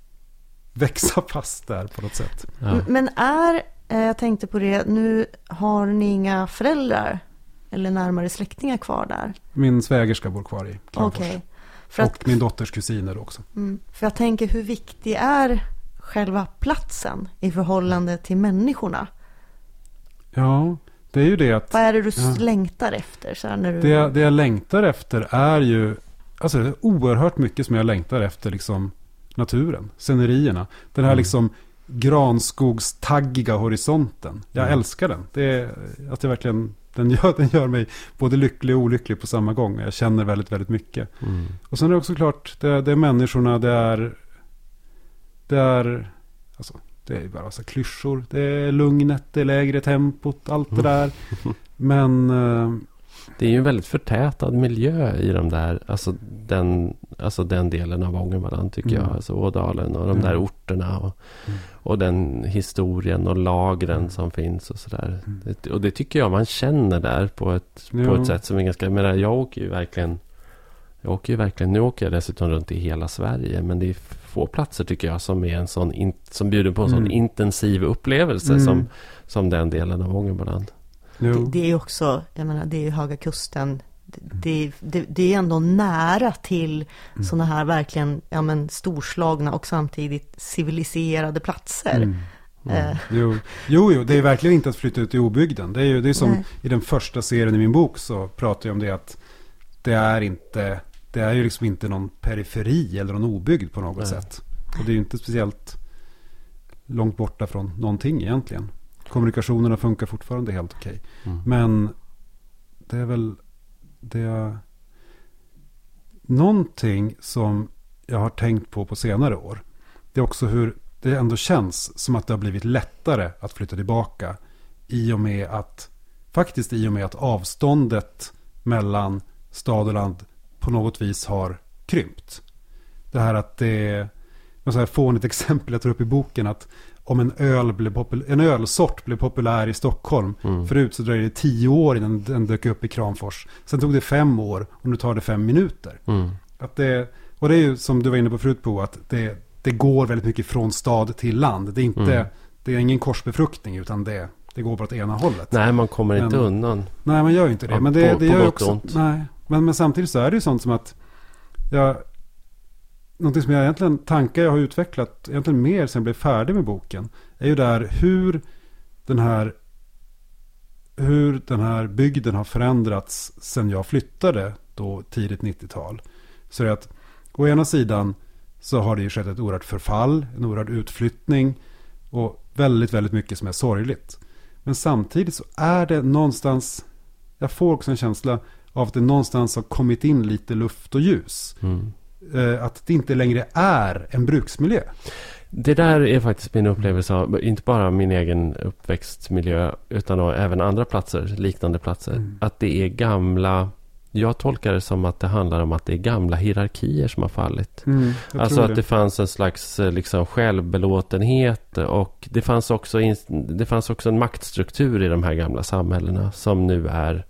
växa fast där på något sätt. Men är Eh, jag tänkte på det, nu har ni inga föräldrar eller närmare släktingar kvar där? Min svägerska bor kvar i Kramfors. Okay. För att, och min dotters kusiner också. Mm, för jag tänker, hur viktig är själva platsen i förhållande till människorna? Ja, det är ju det att... Vad är det du ja, längtar efter? Så när du... det, det jag längtar efter är ju... Alltså det är oerhört mycket som jag längtar efter liksom naturen, scenerierna. Den här mm. liksom granskogstaggiga horisonten. Jag mm. älskar den. Det är, att det verkligen, den, gör, den gör mig både lycklig och olycklig på samma gång. Jag känner väldigt, väldigt mycket. Mm. Och sen är det också klart, det, det är människorna, det är... Det är... Alltså, det är bara så klyschor. Det är lugnet, det är lägre tempot, allt det där. Men... Det är ju en väldigt förtätad miljö i de där, alltså den, alltså den delen av Ångermanland tycker mm. jag. Alltså Ådalen och de mm. där orterna. Och, mm. och den historien och lagren mm. som finns och sådär. Mm. och det tycker jag man känner där på ett, på ett sätt som är ganska... Men jag åker ju verkligen... Jag åker ju verkligen... Nu åker jag dessutom runt i hela Sverige. Men det är få platser tycker jag som, är en sån in, som bjuder på en sån mm. intensiv upplevelse som, som den delen av Ångermanland. Det, det, är också, jag menar, det är Höga Kusten. Det, det, det, är ändå nära till mm. sådana här verkligen ja, men, storslagna och samtidigt civiliserade platser. Mm. Mm. Eh. Jo, jo, jo, det är verkligen inte att flytta ut i obygden. Det är ju det är som Nej. i den första serien i min bok så pratar jag om det att det är inte, det är ju liksom inte någon periferi eller någon obygd på något Nej. sätt. Och det är ju inte speciellt långt borta från någonting egentligen. Kommunikationerna funkar fortfarande helt okej. Okay. Mm. Men det är väl det jag... Någonting som jag har tänkt på på senare år. Det är också hur det ändå känns som att det har blivit lättare att flytta tillbaka. I och med att, faktiskt i och med att avståndet mellan stad och land på något vis har krympt. Det här att det är, jag får ett exempel jag tar upp i boken, att om en, öl blev en ölsort blev populär i Stockholm. Mm. Förut så dröjde det tio år innan den dök upp i Kramfors. Sen tog det fem år och nu tar det fem minuter. Mm. Att det, och det är ju som du var inne på förut på att det, det går väldigt mycket från stad till land. Det är, inte, mm. det är ingen korsbefruktning utan det, det går åt ena hållet. Nej, man kommer men, inte undan. Nej, man gör ju inte det. men det, på, det gör också... Nej, men, men samtidigt så är det ju sånt som att jag, någonting som jag egentligen, tankar jag har utvecklat egentligen mer sen jag blev färdig med boken. Är ju där hur den här hur den här bygden har förändrats sen jag flyttade då tidigt 90-tal. Så det är att å ena sidan så har det ju skett ett oerhört förfall, en oerhörd utflyttning och väldigt, väldigt mycket som är sorgligt. Men samtidigt så är det någonstans, jag får också en känsla av att det någonstans har kommit in lite luft och ljus. Mm. Eh, att det inte längre är en bruksmiljö. Det där är faktiskt min upplevelse av, inte bara min egen uppväxtmiljö, utan även andra platser, liknande platser. Mm. Att det är gamla, jag tolkar det som att det handlar om att det är gamla hierarkier som har fallit. Mm, alltså att det. det fanns en slags eh, liksom, självbelåtenhet och det fanns, också det fanns också en maktstruktur i de här gamla samhällena som nu är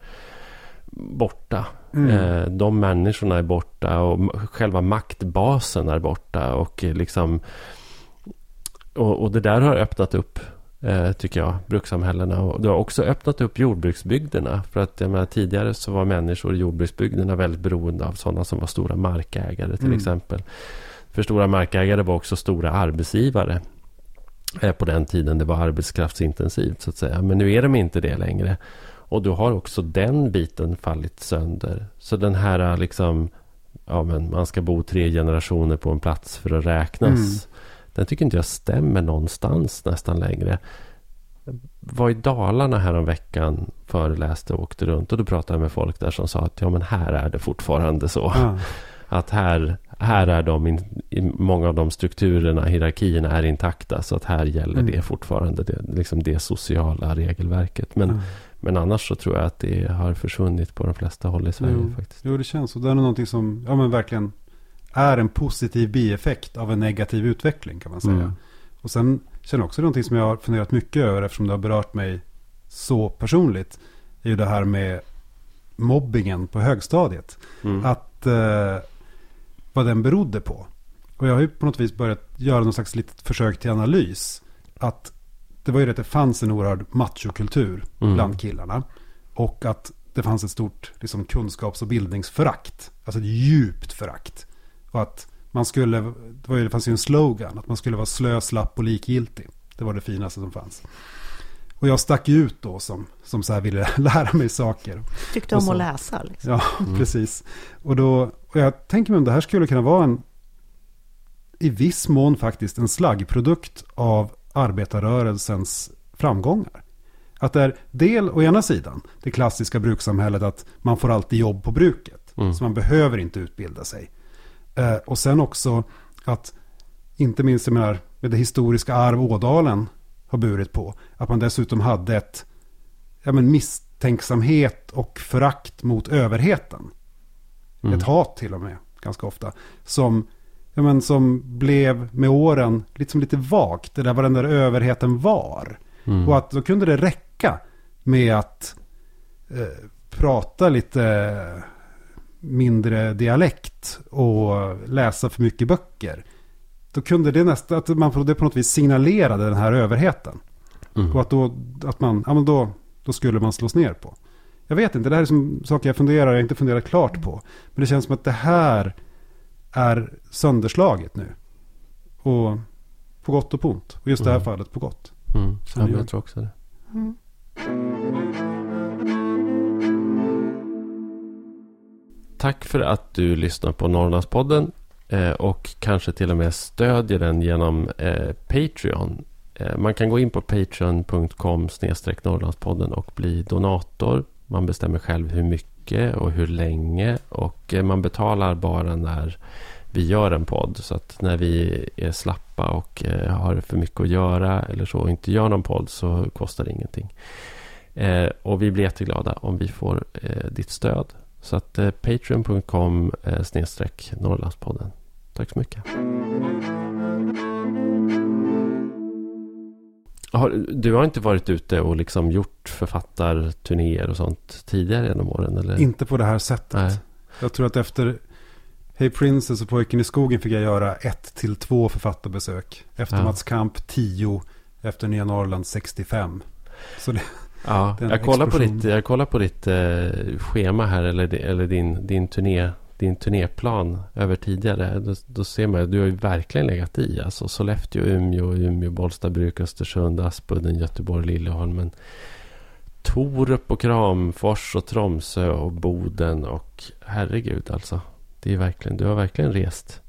borta. Mm. Eh, de människorna är borta och själva maktbasen är borta. Och, liksom, och, och det där har öppnat upp, eh, tycker jag, brukssamhällena. Och det har också öppnat upp jordbruksbygderna. För att jag menar, tidigare så var människor i jordbruksbygderna väldigt beroende av sådana som var stora markägare till mm. exempel. För stora markägare var också stora arbetsgivare. Eh, på den tiden det var arbetskraftsintensivt så att säga. Men nu är de inte det längre. Och då har också den biten fallit sönder. Så den här liksom, ja men man ska bo tre generationer på en plats för att räknas. Mm. Den tycker inte jag stämmer någonstans nästan längre. Var i Dalarna här om veckan, föreläste och åkte runt. Och då pratade jag med folk där som sa att ja men här är det fortfarande så. Mm. Att här, här är de, in, många av de strukturerna, hierarkierna är intakta. Så att här gäller mm. det fortfarande, det, liksom det sociala regelverket. Men. Men annars så tror jag att det har försvunnit på de flesta håll i Sverige jo, faktiskt. Jo, det känns så. Det är någonting som ja, men verkligen är en positiv bieffekt av en negativ utveckling kan man säga. Mm. Och sen känner jag också någonting som jag har funderat mycket över eftersom det har berört mig så personligt. Är ju det här med mobbingen på högstadiet. Mm. Att eh, vad den berodde på. Och jag har ju på något vis börjat göra någon slags litet försök till analys. Att det var ju det att det fanns en oerhörd machokultur mm. bland killarna. Och att det fanns ett stort liksom, kunskaps och bildningsförakt. Alltså ett djupt förakt. Och att man skulle, det, var ju, det fanns ju en slogan, att man skulle vara slö, slapp och likgiltig. Det var det finaste som fanns. Och jag stack ut då som, som så här ville lära mig saker. Tyckte om så, att läsa. Liksom. Ja, mm. precis. Och, då, och jag tänker mig om det här skulle kunna vara en, i viss mån faktiskt, en slaggprodukt av arbetarrörelsens framgångar. Att det är del å ena sidan det klassiska brukssamhället att man får alltid jobb på bruket. Mm. Så man behöver inte utbilda sig. Eh, och sen också att, inte minst menar, med det historiska arv Ådalen har burit på. Att man dessutom hade ett ja, men misstänksamhet och förakt mot överheten. Mm. Ett hat till och med, ganska ofta. Som ja, men, som blev med åren liksom lite vagt. Det där vad den där överheten var. Mm. Och att då kunde det räcka med att eh, prata lite mindre dialekt och läsa för mycket böcker. Då kunde det nästan, att man det på något vis signalerade den här överheten. Mm. Och att då, att man, ja men då, då skulle man slås ner på. Jag vet inte, det här är som saker jag funderar, jag inte funderat klart på. Men det känns som att det här är sönderslaget nu. Och på gott och på ont. Och just det här mm. fallet på gott. Mm. Ja, jag. jag tror också det. Mm. Tack för att du lyssnar på Norrlandspodden eh, och kanske till och med stödjer den genom eh, Patreon. Eh, man kan gå in på patreon.com Norrlandspodden och bli donator. Man bestämmer själv hur mycket och hur länge och eh, man betalar bara när vi gör en podd. Så att när vi är slappa och eh, har för mycket att göra eller så och inte gör någon podd så kostar det ingenting. Eh, och vi blir jätteglada om vi får ditt stöd. Så att patreon.com snedstreck Norrlandspodden. Tack så mycket. Du har inte varit ute och liksom gjort författarturnéer och sånt tidigare genom åren? Eller? Inte på det här sättet. Nej. Jag tror att efter Hey Princess och Pojken i skogen fick jag göra ett till två författarbesök. Efter ja. Mats Kamp 10, efter Nya Norrland 65. Så det, ja, jag kollar, på ditt, jag kollar på ditt eh, schema här, eller, eller din, din turné, din turnéplan över tidigare. Då, då ser man att du har ju verkligen legat i. Alltså Sollefteå, Umeå, Umeå, Bollstabruk, Östersund, Aspudden, Göteborg, Lilleholmen. Torup och Kramfors och Tromsö och Boden och herregud alltså. Det är verkligen, du har verkligen rest.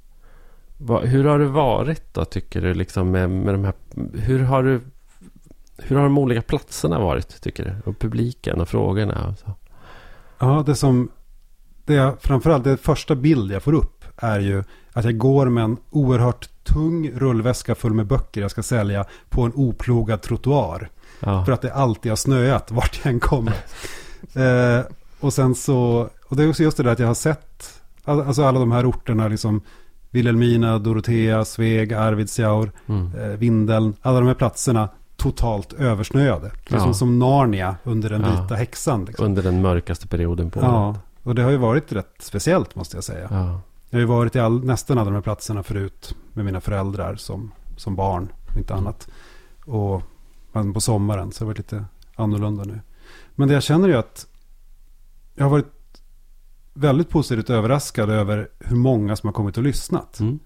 Va, hur har det varit då tycker du? Liksom med, med de här, hur, har du, hur har de olika platserna varit tycker du? Och publiken och frågorna? Och så? Ja, det som det jag, framförallt det första bild jag får upp är ju att jag går med en oerhört tung rullväska full med böcker jag ska sälja på en oplogad trottoar. Ja. För att det alltid har snöat vart jag än kommer. eh, och sen så, och det är också just det där att jag har sett, alltså alla de här orterna liksom Vilhelmina, Dorotea, Sveg, Arvidsjaur, mm. eh, Vindeln, alla de här platserna totalt översnöade. Liksom ja. som Narnia under den vita häxan. Liksom. Under den mörkaste perioden på ja. Och det har ju varit rätt speciellt måste jag säga. Ja. Jag har ju varit i all, nästan alla de här platserna förut med mina föräldrar som, som barn, inte annat. Och men på sommaren, så det har varit lite annorlunda nu. Men det jag känner är att jag har varit väldigt positivt överraskad över hur många som har kommit och lyssnat. Mm.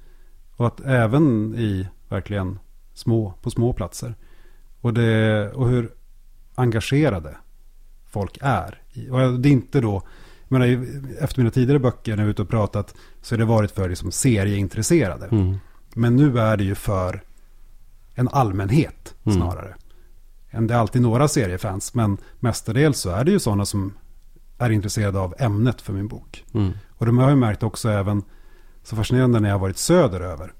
Och att även i verkligen små, på små platser. Och, det, och hur engagerade folk är. Och det är inte då menar, efter mina tidigare böcker när jag är ute och pratat så har det varit för liksom serieintresserade. Mm. Men nu är det ju för en allmänhet mm. snarare. Mm. Det är alltid några seriefans, men mestadels så är det ju sådana som är intresserade av ämnet för min bok. Mm. Och de har jag märkt också även så fascinerande när jag har varit söderöver.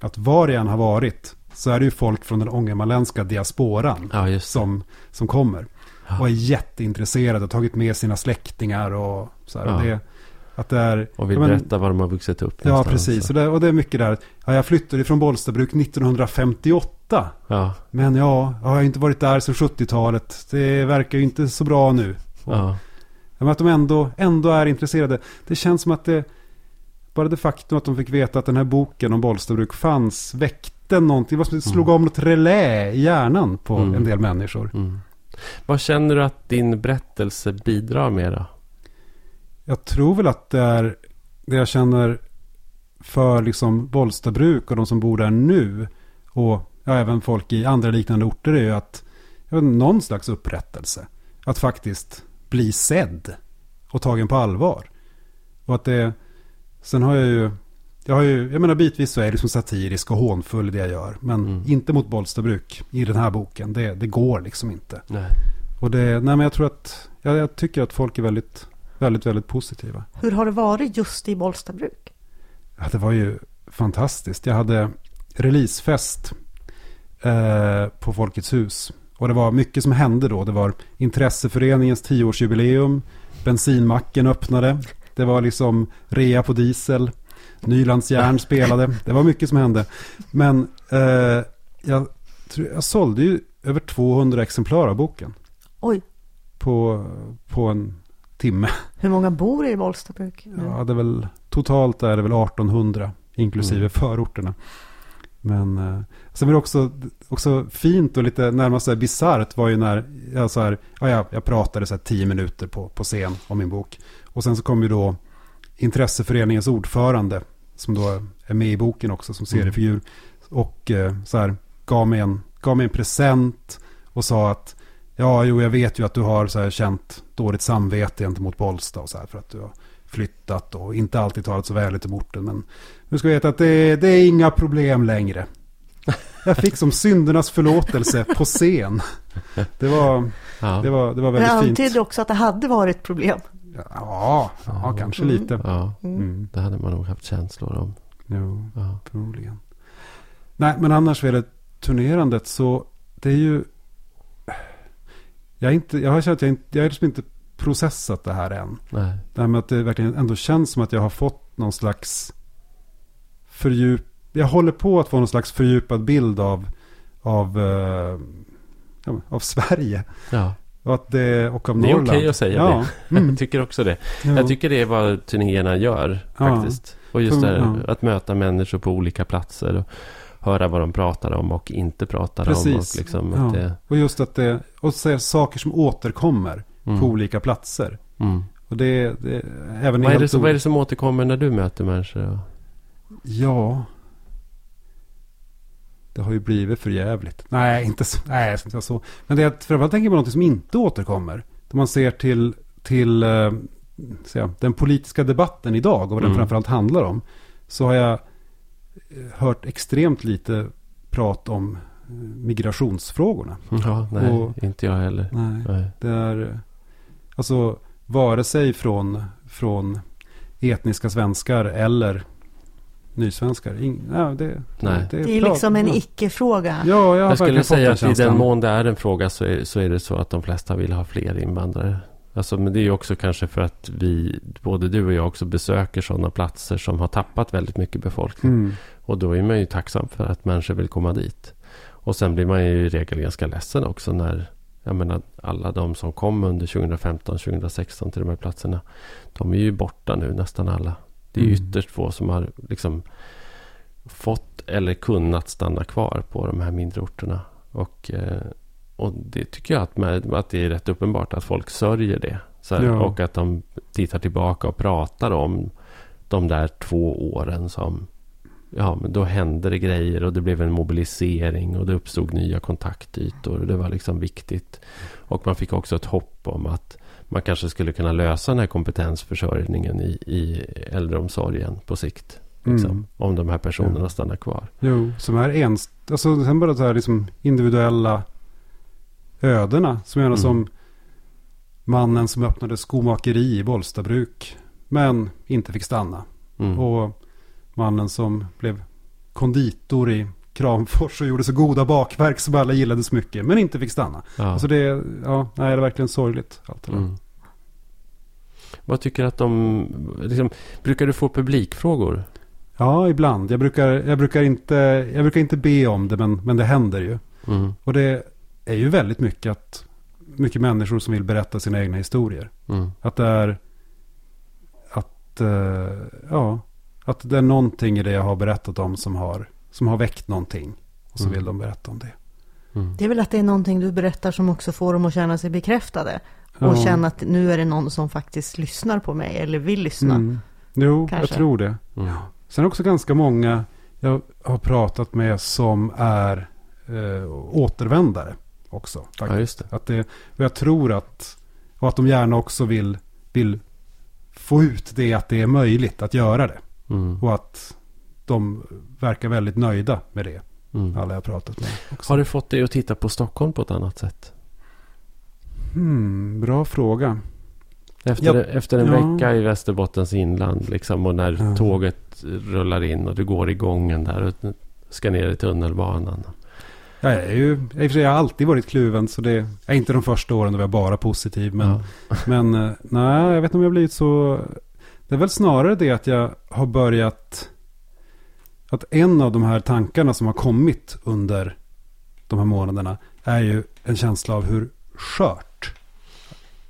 Att var jag än har varit så är det ju folk från den ångermanländska diasporan ja, som, som kommer. Och är jätteintresserade och tagit med sina släktingar och så här. Ja. Och, det, att det är, och vill men, berätta var de har vuxit upp. Ja, precis. Och det, och det, är mycket där. Ja, jag flyttade från Bollstabruk 1958. Ja. Men ja, jag har inte varit där sedan 70-talet. Det verkar ju inte så bra nu. Och, ja. Men att de ändå, ändå är intresserade. Det känns som att det... Bara det faktum att de fick veta att den här boken om Bollstabruk fanns väckte någonting. Det slog mm. om något relä i hjärnan på mm. en del människor. Mm. Vad känner du att din berättelse bidrar med då? Jag tror väl att det är det jag känner för liksom Bollstabruk och de som bor där nu. Och ja, även folk i andra liknande orter är ju att jag vet, någon slags upprättelse. Att faktiskt bli sedd och tagen på allvar. Och att det, sen har jag ju, jag har ju, jag menar bitvis så är det liksom satirisk och hånfull i det jag gör. Men mm. inte mot Bollstabruk i den här boken. Det, det går liksom inte. Nej. Och det, nej men jag tror att, jag, jag tycker att folk är väldigt, väldigt, väldigt positiva. Hur har det varit just i Bollstabruk? Ja, det var ju fantastiskt. Jag hade releasefest eh, på Folkets hus. Och det var mycket som hände då. Det var intresseföreningens tioårsjubileum. Bensinmacken öppnade. Det var liksom rea på diesel. Nylands järn spelade. Det var mycket som hände. Men eh, jag, jag sålde ju över 200 exemplar av boken. Oj. På, på en timme. Hur många bor i Bollstabruk? Ja, det är väl, totalt är det väl 1800. Inklusive mm. förorterna. Men eh, sen var det också, också fint och lite närmast så här bisarrt var ju när jag, så här, ja, jag, jag pratade så här tio minuter på, på scen om min bok. Och sen så kom ju då intresseföreningens ordförande som då är med i boken också som seriefigur. Mm. Och eh, så här, gav, mig en, gav mig en present och sa att ja, jo, jag vet ju att du har så här, känt dåligt samvete gentemot Bollsta och så här för att du har flyttat och inte alltid talat så väl om orten. Men nu ska du veta att det, det är inga problem längre. Jag fick som syndernas förlåtelse på scen. Det var, ja. det var, det var väldigt fint. Det antydde också att det hade varit problem. Ja, ja, kanske mm. lite. Ja, mm. det hade man nog haft känslor om. Jo, ja. förmodligen. Nej, men annars är det turnerandet så det är ju... Jag, inte, jag har känt att jag, inte, jag har liksom inte processat det här än. Nej. Det här med att det verkligen ändå känns som att jag har fått någon slags fördjup... Jag håller på att få någon slags fördjupad bild av, av, uh, av Sverige. Ja. Och, att det, och av det är okej att säga ja. det. Mm. Jag tycker också det. Ja. Jag tycker det är vad turnéerna gör faktiskt. Ja. Och just det här, att möta människor på olika platser. Och höra vad de pratar om och inte pratar Precis. om. Och, liksom ja. det... och just att det, och så saker som återkommer mm. på olika platser. Mm. Och det, det även vad, är det som, vad är det som återkommer när du möter människor? Ja. Det har ju blivit för jävligt. Nej, inte så. Nej, inte så. Men det är att framförallt tänker på något som inte återkommer. Om man ser till, till äh, säga, den politiska debatten idag och vad den mm. framförallt handlar om. Så har jag eh, hört extremt lite prat om eh, migrationsfrågorna. Ja, nej, och, inte jag heller. Nej, nej. Det är, alltså, vare sig från, från etniska svenskar eller nysvenskar. In, ja, det, Nej. det, det är liksom en icke-fråga. Ja, jag, jag skulle säga att i den mån det är en fråga så är, så är det så att de flesta vill ha fler invandrare. Alltså, men det är ju också kanske för att vi, både du och jag också besöker sådana platser som har tappat väldigt mycket befolkning. Mm. Och då är man ju tacksam för att människor vill komma dit. Och sen blir man ju i regel ganska ledsen också när jag menar alla de som kom under 2015, 2016 till de här platserna. De är ju borta nu nästan alla. Det är mm. ytterst få som har liksom fått eller kunnat stanna kvar på de här mindre orterna. Och, eh, och det tycker jag att, med, att det är rätt uppenbart att folk sörjer det. Här, ja. Och att de tittar tillbaka och pratar om de där två åren som ja, men då hände det grejer och det blev en mobilisering och det uppstod nya kontaktytor. Och det var liksom viktigt. Och man fick också ett hopp om att man kanske skulle kunna lösa den här kompetensförsörjningen i, i äldreomsorgen på sikt. Liksom, mm. Om de här personerna ja. stannar kvar. Jo, som är ens... Alltså sen bara så här liksom individuella ödena. Som gärna mm. som mannen som öppnade skomakeri i Bollstabruk. Men inte fick stanna. Mm. Och mannen som blev konditor i Kramfors och gjorde så goda bakverk som alla gillade så mycket. Men inte fick stanna. Ja. Alltså det, ja, nej, det är verkligen sorgligt. Allt det mm. Vad tycker du att de... Liksom, brukar du få publikfrågor? Ja, ibland. Jag brukar, jag brukar, inte, jag brukar inte be om det, men, men det händer ju. Mm. Och det är ju väldigt mycket att mycket människor som vill berätta sina egna historier. Mm. Att det är att, uh, ja, att det är någonting i det jag har berättat om som har som har väckt någonting. Och så mm. vill de berätta om det. Mm. Det är väl att det är någonting du berättar som också får dem att känna sig bekräftade. Och ja. känna att nu är det någon som faktiskt lyssnar på mig eller vill lyssna. Mm. Jo, Kanske. jag tror det. Mm. Sen också ganska många jag har pratat med som är eh, återvändare också. Ja, just det. Att det. Och jag tror att, och att de gärna också vill, vill få ut det att det är möjligt att göra det. Mm. Och att de verkar väldigt nöjda med det. Mm. Alla jag pratat med. Också. Har det fått dig att titta på Stockholm på ett annat sätt? Hmm, bra fråga. Efter, ja, efter en ja. vecka i Västerbottens inland liksom, och när ja. tåget rullar in och du går i gången där och ska ner i tunnelbanan. Ja, jag, är ju, jag har alltid varit kluven så det är inte de första åren då jag bara positiv. Men, men eh, nej, jag vet inte om jag blivit så... Det är väl snarare det att jag har börjat att en av de här tankarna som har kommit under de här månaderna är ju en känsla av hur skört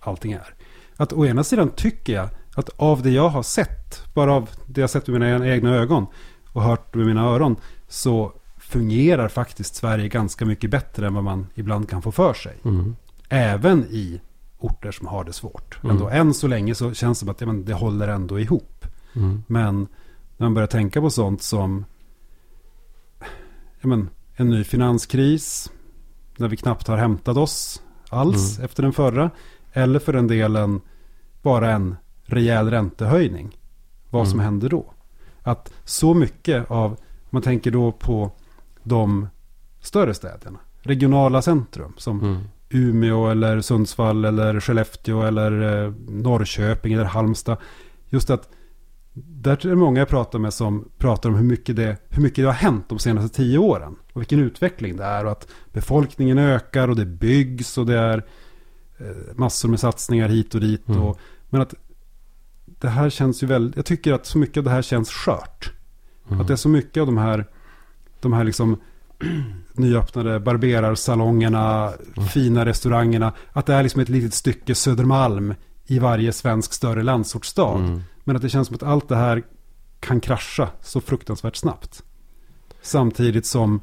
allting är. Att å ena sidan tycker jag att av det jag har sett, bara av det jag sett med mina egna ögon och hört med mina öron, så fungerar faktiskt Sverige ganska mycket bättre än vad man ibland kan få för sig. Mm. Även i orter som har det svårt. Mm. Ändå, än så länge så känns det som att ja, men det håller ändå ihop. Mm. Men när man börjar tänka på sånt som ja, men, en ny finanskris. När vi knappt har hämtat oss alls mm. efter den förra. Eller för den delen bara en rejäl räntehöjning. Vad mm. som händer då. Att så mycket av, man tänker då på de större städerna. Regionala centrum som mm. Umeå eller Sundsvall eller Skellefteå eller eh, Norrköping eller Halmstad. Just att där är det många jag pratar med som pratar om hur mycket, det, hur mycket det har hänt de senaste tio åren. Och vilken utveckling det är. Och att befolkningen ökar och det byggs och det är eh, massor med satsningar hit och dit. Mm. Och, men att det här känns ju väldigt... Jag tycker att så mycket av det här känns skört. Mm. Att det är så mycket av de här, de här liksom nyöppnade barberarsalongerna, mm. fina restaurangerna. Att det är liksom ett litet stycke Södermalm i varje svensk större landsortsstad. Mm. Men att det känns som att allt det här kan krascha så fruktansvärt snabbt. Samtidigt som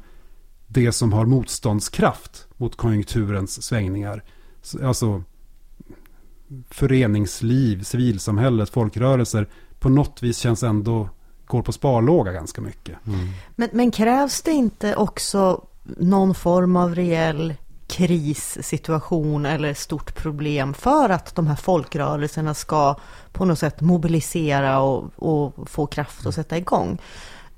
det som har motståndskraft mot konjunkturens svängningar, alltså föreningsliv, civilsamhället, folkrörelser på något vis känns ändå går på sparlåga ganska mycket. Mm. Men, men krävs det inte också någon form av reell krissituation eller stort problem för att de här folkrörelserna ska på något sätt mobilisera och, och få kraft att sätta igång.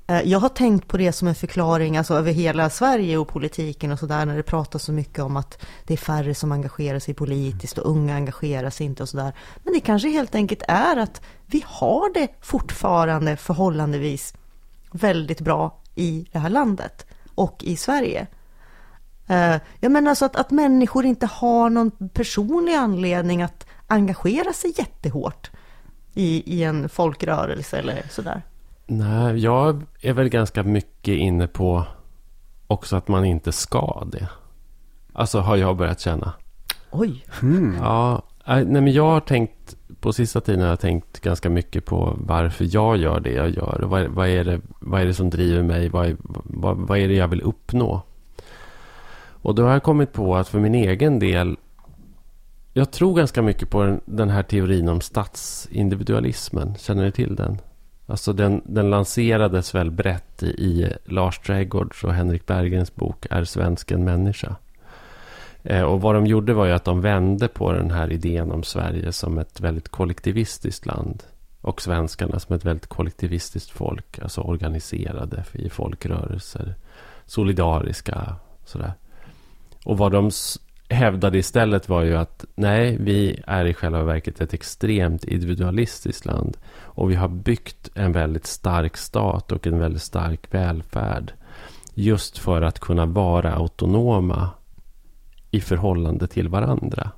Eh, jag har tänkt på det som en förklaring alltså över hela Sverige och politiken och sådär när det pratas så mycket om att det är färre som engagerar sig politiskt och unga engagerar sig inte och sådär. Men det kanske helt enkelt är att vi har det fortfarande förhållandevis väldigt bra i det här landet och i Sverige. Eh, jag menar alltså att, att människor inte har någon personlig anledning att engagera sig jättehårt i, i en folkrörelse eller sådär. Nej, jag är väl ganska mycket inne på också att man inte ska det. Alltså har jag börjat känna. Oj. Mm. Ja, nej, men jag har tänkt på sista tiden har jag tänkt ganska mycket på varför jag gör det jag gör. Vad, vad, är, det, vad är det som driver mig? Vad, vad, vad är det jag vill uppnå? Och då har jag kommit på att för min egen del jag tror ganska mycket på den, den här teorin om statsindividualismen. Känner ni till den? Alltså den, den lanserades väl brett i, i Lars Trädgårds och Henrik Bergens bok Är svensken människa? Eh, och vad de gjorde var ju att de vände på den här idén om Sverige som ett väldigt kollektivistiskt land. Och svenskarna som ett väldigt kollektivistiskt folk. Alltså organiserade i folkrörelser. Solidariska. Sådär. Och vad de hävdade istället var ju att nej, vi är i själva verket ett extremt individualistiskt land. Och vi har byggt en väldigt stark stat och en väldigt stark välfärd. Just för att kunna vara autonoma i förhållande till varandra.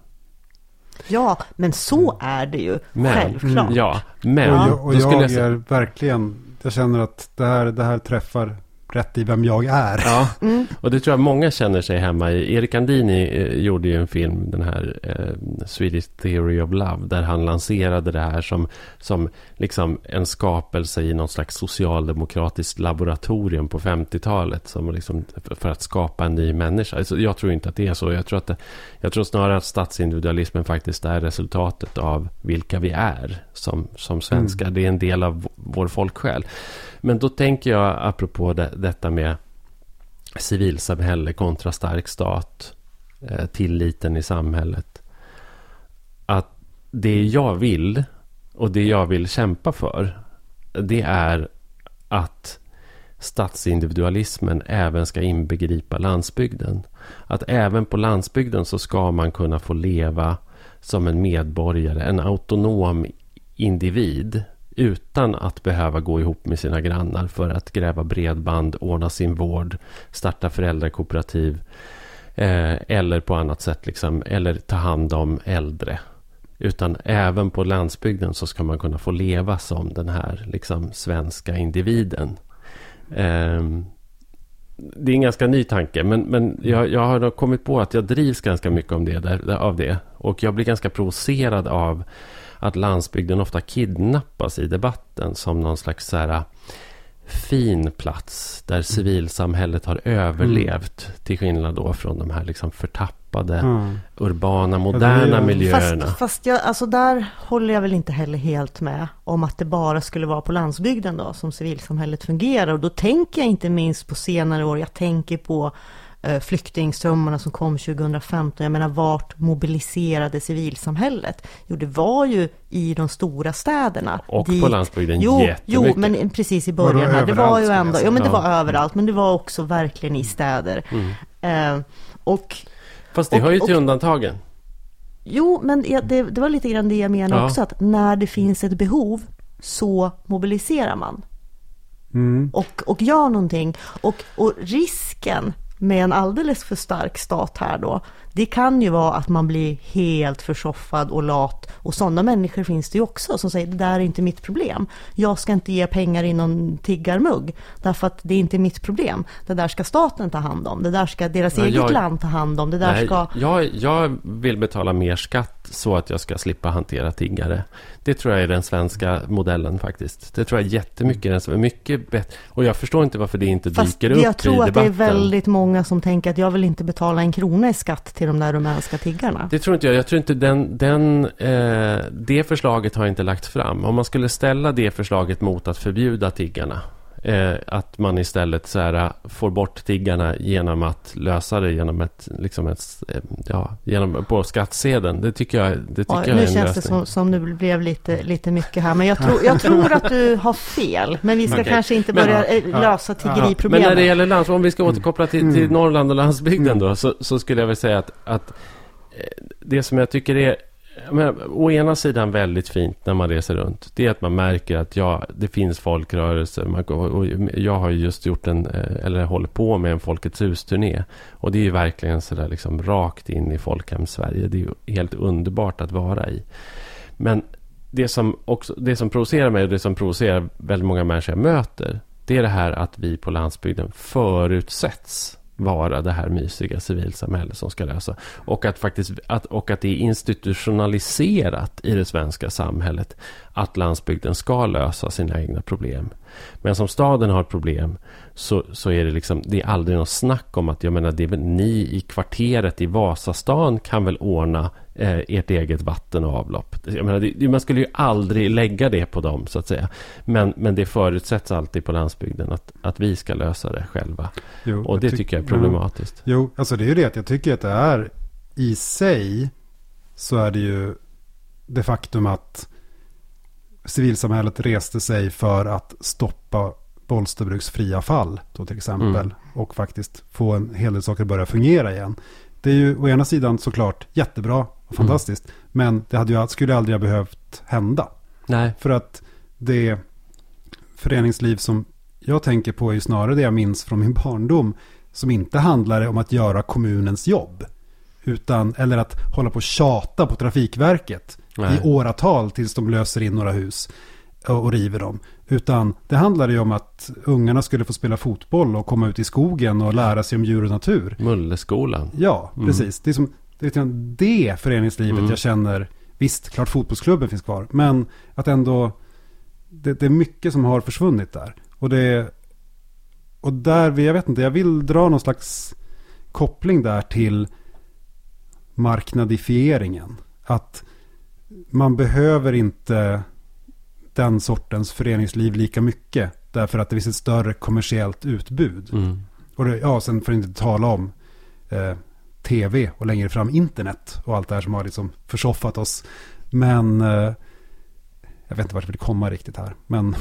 Ja, men så är det ju. Men, självklart. Ja, men... Och jag, och jag, jag är verkligen... Jag känner att det här, det här träffar rätt i vem jag är. Ja, mm. och det tror jag många känner sig hemma i. Erik Andini eh, gjorde ju en film, den här eh, Swedish Theory of Love, där han lanserade det här som, som liksom en skapelse i någon slags socialdemokratiskt laboratorium på 50-talet, som liksom för att skapa en ny människa. Alltså, jag tror inte att det är så. Jag tror, att det, jag tror snarare att statsindividualismen faktiskt är resultatet av vilka vi är som, som svenskar. Mm. Det är en del av vår folksjäl. Men då tänker jag, apropå det, detta med civilsamhälle kontra stark stat, eh, tilliten i samhället. Att det jag vill och det jag vill kämpa för, det är att statsindividualismen även ska inbegripa landsbygden. Att även på landsbygden så ska man kunna få leva som en medborgare, en autonom individ utan att behöva gå ihop med sina grannar för att gräva bredband, ordna sin vård, starta föräldrakooperativ eh, eller på annat sätt liksom, eller ta hand om äldre. Utan även på landsbygden så ska man kunna få leva som den här liksom, svenska individen. Eh, det är en ganska ny tanke, men, men jag, jag har kommit på att jag drivs ganska mycket om det, där, av det. Och jag blir ganska provocerad av att landsbygden ofta kidnappas i debatten som någon slags så här, fin plats där mm. civilsamhället har överlevt. Mm. Till skillnad då från de här liksom förtappade, mm. urbana, moderna ja, miljöerna. Fast, fast jag, alltså där håller jag väl inte heller helt med om att det bara skulle vara på landsbygden då som civilsamhället fungerar. Och då tänker jag inte minst på senare år, jag tänker på flyktingströmmarna som kom 2015. Jag menar, vart mobiliserade civilsamhället? Jo, det var ju i de stora städerna. Och dit. på landsbygden jo, jättemycket. Jo, men precis i början här. Det var ju ändå, ja men det var överallt, men det var också verkligen i städer. Mm. Eh, och... Fast det och, hör ju till och, undantagen. Jo, men det, det, var lite grann det jag menar ja. också, att när det finns ett behov så mobiliserar man. Mm. Och, och gör någonting. Och, och risken med en alldeles för stark stat här då, det kan ju vara att man blir helt försoffad och lat. Och sådana människor finns det ju också som säger det där är inte mitt problem. Jag ska inte ge pengar i någon tiggarmugg därför att det är inte mitt problem. Det där ska staten ta hand om. Det där ska deras ja, eget jag, land ta hand om. Det där nej, ska... Jag, jag vill betala mer skatt så att jag ska slippa hantera tiggare. Det tror jag är den svenska modellen faktiskt. Det tror jag är jättemycket. Den mycket bättre. Och jag förstår inte varför det inte Fast dyker upp i debatten. Jag tror att det är väldigt många som tänker att jag vill inte betala en krona i skatt till de där rumänska tiggarna? Det tror inte jag. Jag tror inte den, den, eh, det förslaget har inte lagt fram. Om man skulle ställa det förslaget mot att förbjuda tiggarna Eh, att man istället så här, får bort tiggarna genom att lösa det genom ett, liksom ett, eh, ja, genom, på skattsedeln. Det tycker jag, det tycker ja, jag Nu känns det som, som det blev lite, lite mycket här. Men jag tror, jag tror att du har fel. Men vi ska okay. kanske inte börja men, ja, lösa tiggeriproblemet. Men när det gäller lands, om vi ska återkoppla till, till mm. Norrland och landsbygden då. Så, så skulle jag väl säga att, att eh, det som jag tycker är menar, å ena sidan väldigt fint när man reser runt. Det är att man märker att ja, det finns folkrörelser. Man, och jag har just gjort en, eh, eller håller på med en Folkets hus-turné. Och det är ju verkligen sådär liksom rakt in i folkhem-Sverige. Det är ju helt underbart att vara i. Men det som, också, det som provocerar mig och det som provocerar väldigt många människor jag möter. Det är det här att vi på landsbygden förutsätts vara det här mysiga civilsamhället som ska lösa. Och att, faktiskt, att, och att det är institutionaliserat i det svenska samhället att landsbygden ska lösa sina egna problem. Men som staden har problem så, så är det liksom, det är aldrig något snack om att jag menar, det är väl ni i kvarteret i Vasastan kan väl ordna eh, ert eget vatten och avlopp. Jag menar, det, man skulle ju aldrig lägga det på dem så att säga. Men, men det förutsätts alltid på landsbygden att, att vi ska lösa det själva. Jo, och det ty tycker jag är problematiskt. Jo, jo, alltså det är ju det att jag tycker att det är i sig så är det ju det faktum att civilsamhället reste sig för att stoppa Bollsterbruks fria fall då till exempel. Mm. Och faktiskt få en hel del saker att börja fungera igen. Det är ju å ena sidan såklart jättebra och mm. fantastiskt. Mm. Men det hade ju, skulle aldrig ha behövt hända. Nej. För att det föreningsliv som jag tänker på är ju snarare det jag minns från min barndom. Som inte handlar om att göra kommunens jobb. Utan, eller att hålla på och tjata på Trafikverket Nej. i åratal tills de löser in några hus och river dem. Utan det handlade ju om att ungarna skulle få spela fotboll och komma ut i skogen och lära sig om djur och natur. Mulleskolan. Ja, mm. precis. Det är som det, är det föreningslivet mm. jag känner. Visst, klart fotbollsklubben finns kvar. Men att ändå det, det, är mycket som har försvunnit där. Och det och där, jag vet inte, jag vill dra någon slags koppling där till marknadifieringen. Att man behöver inte den sortens föreningsliv lika mycket. Därför att det finns ett större kommersiellt utbud. Mm. Och det, ja, sen får inte tala om eh, tv och längre fram internet och allt det här som har liksom försoffat oss. Men eh, jag vet inte vart jag vill komma riktigt här. Men...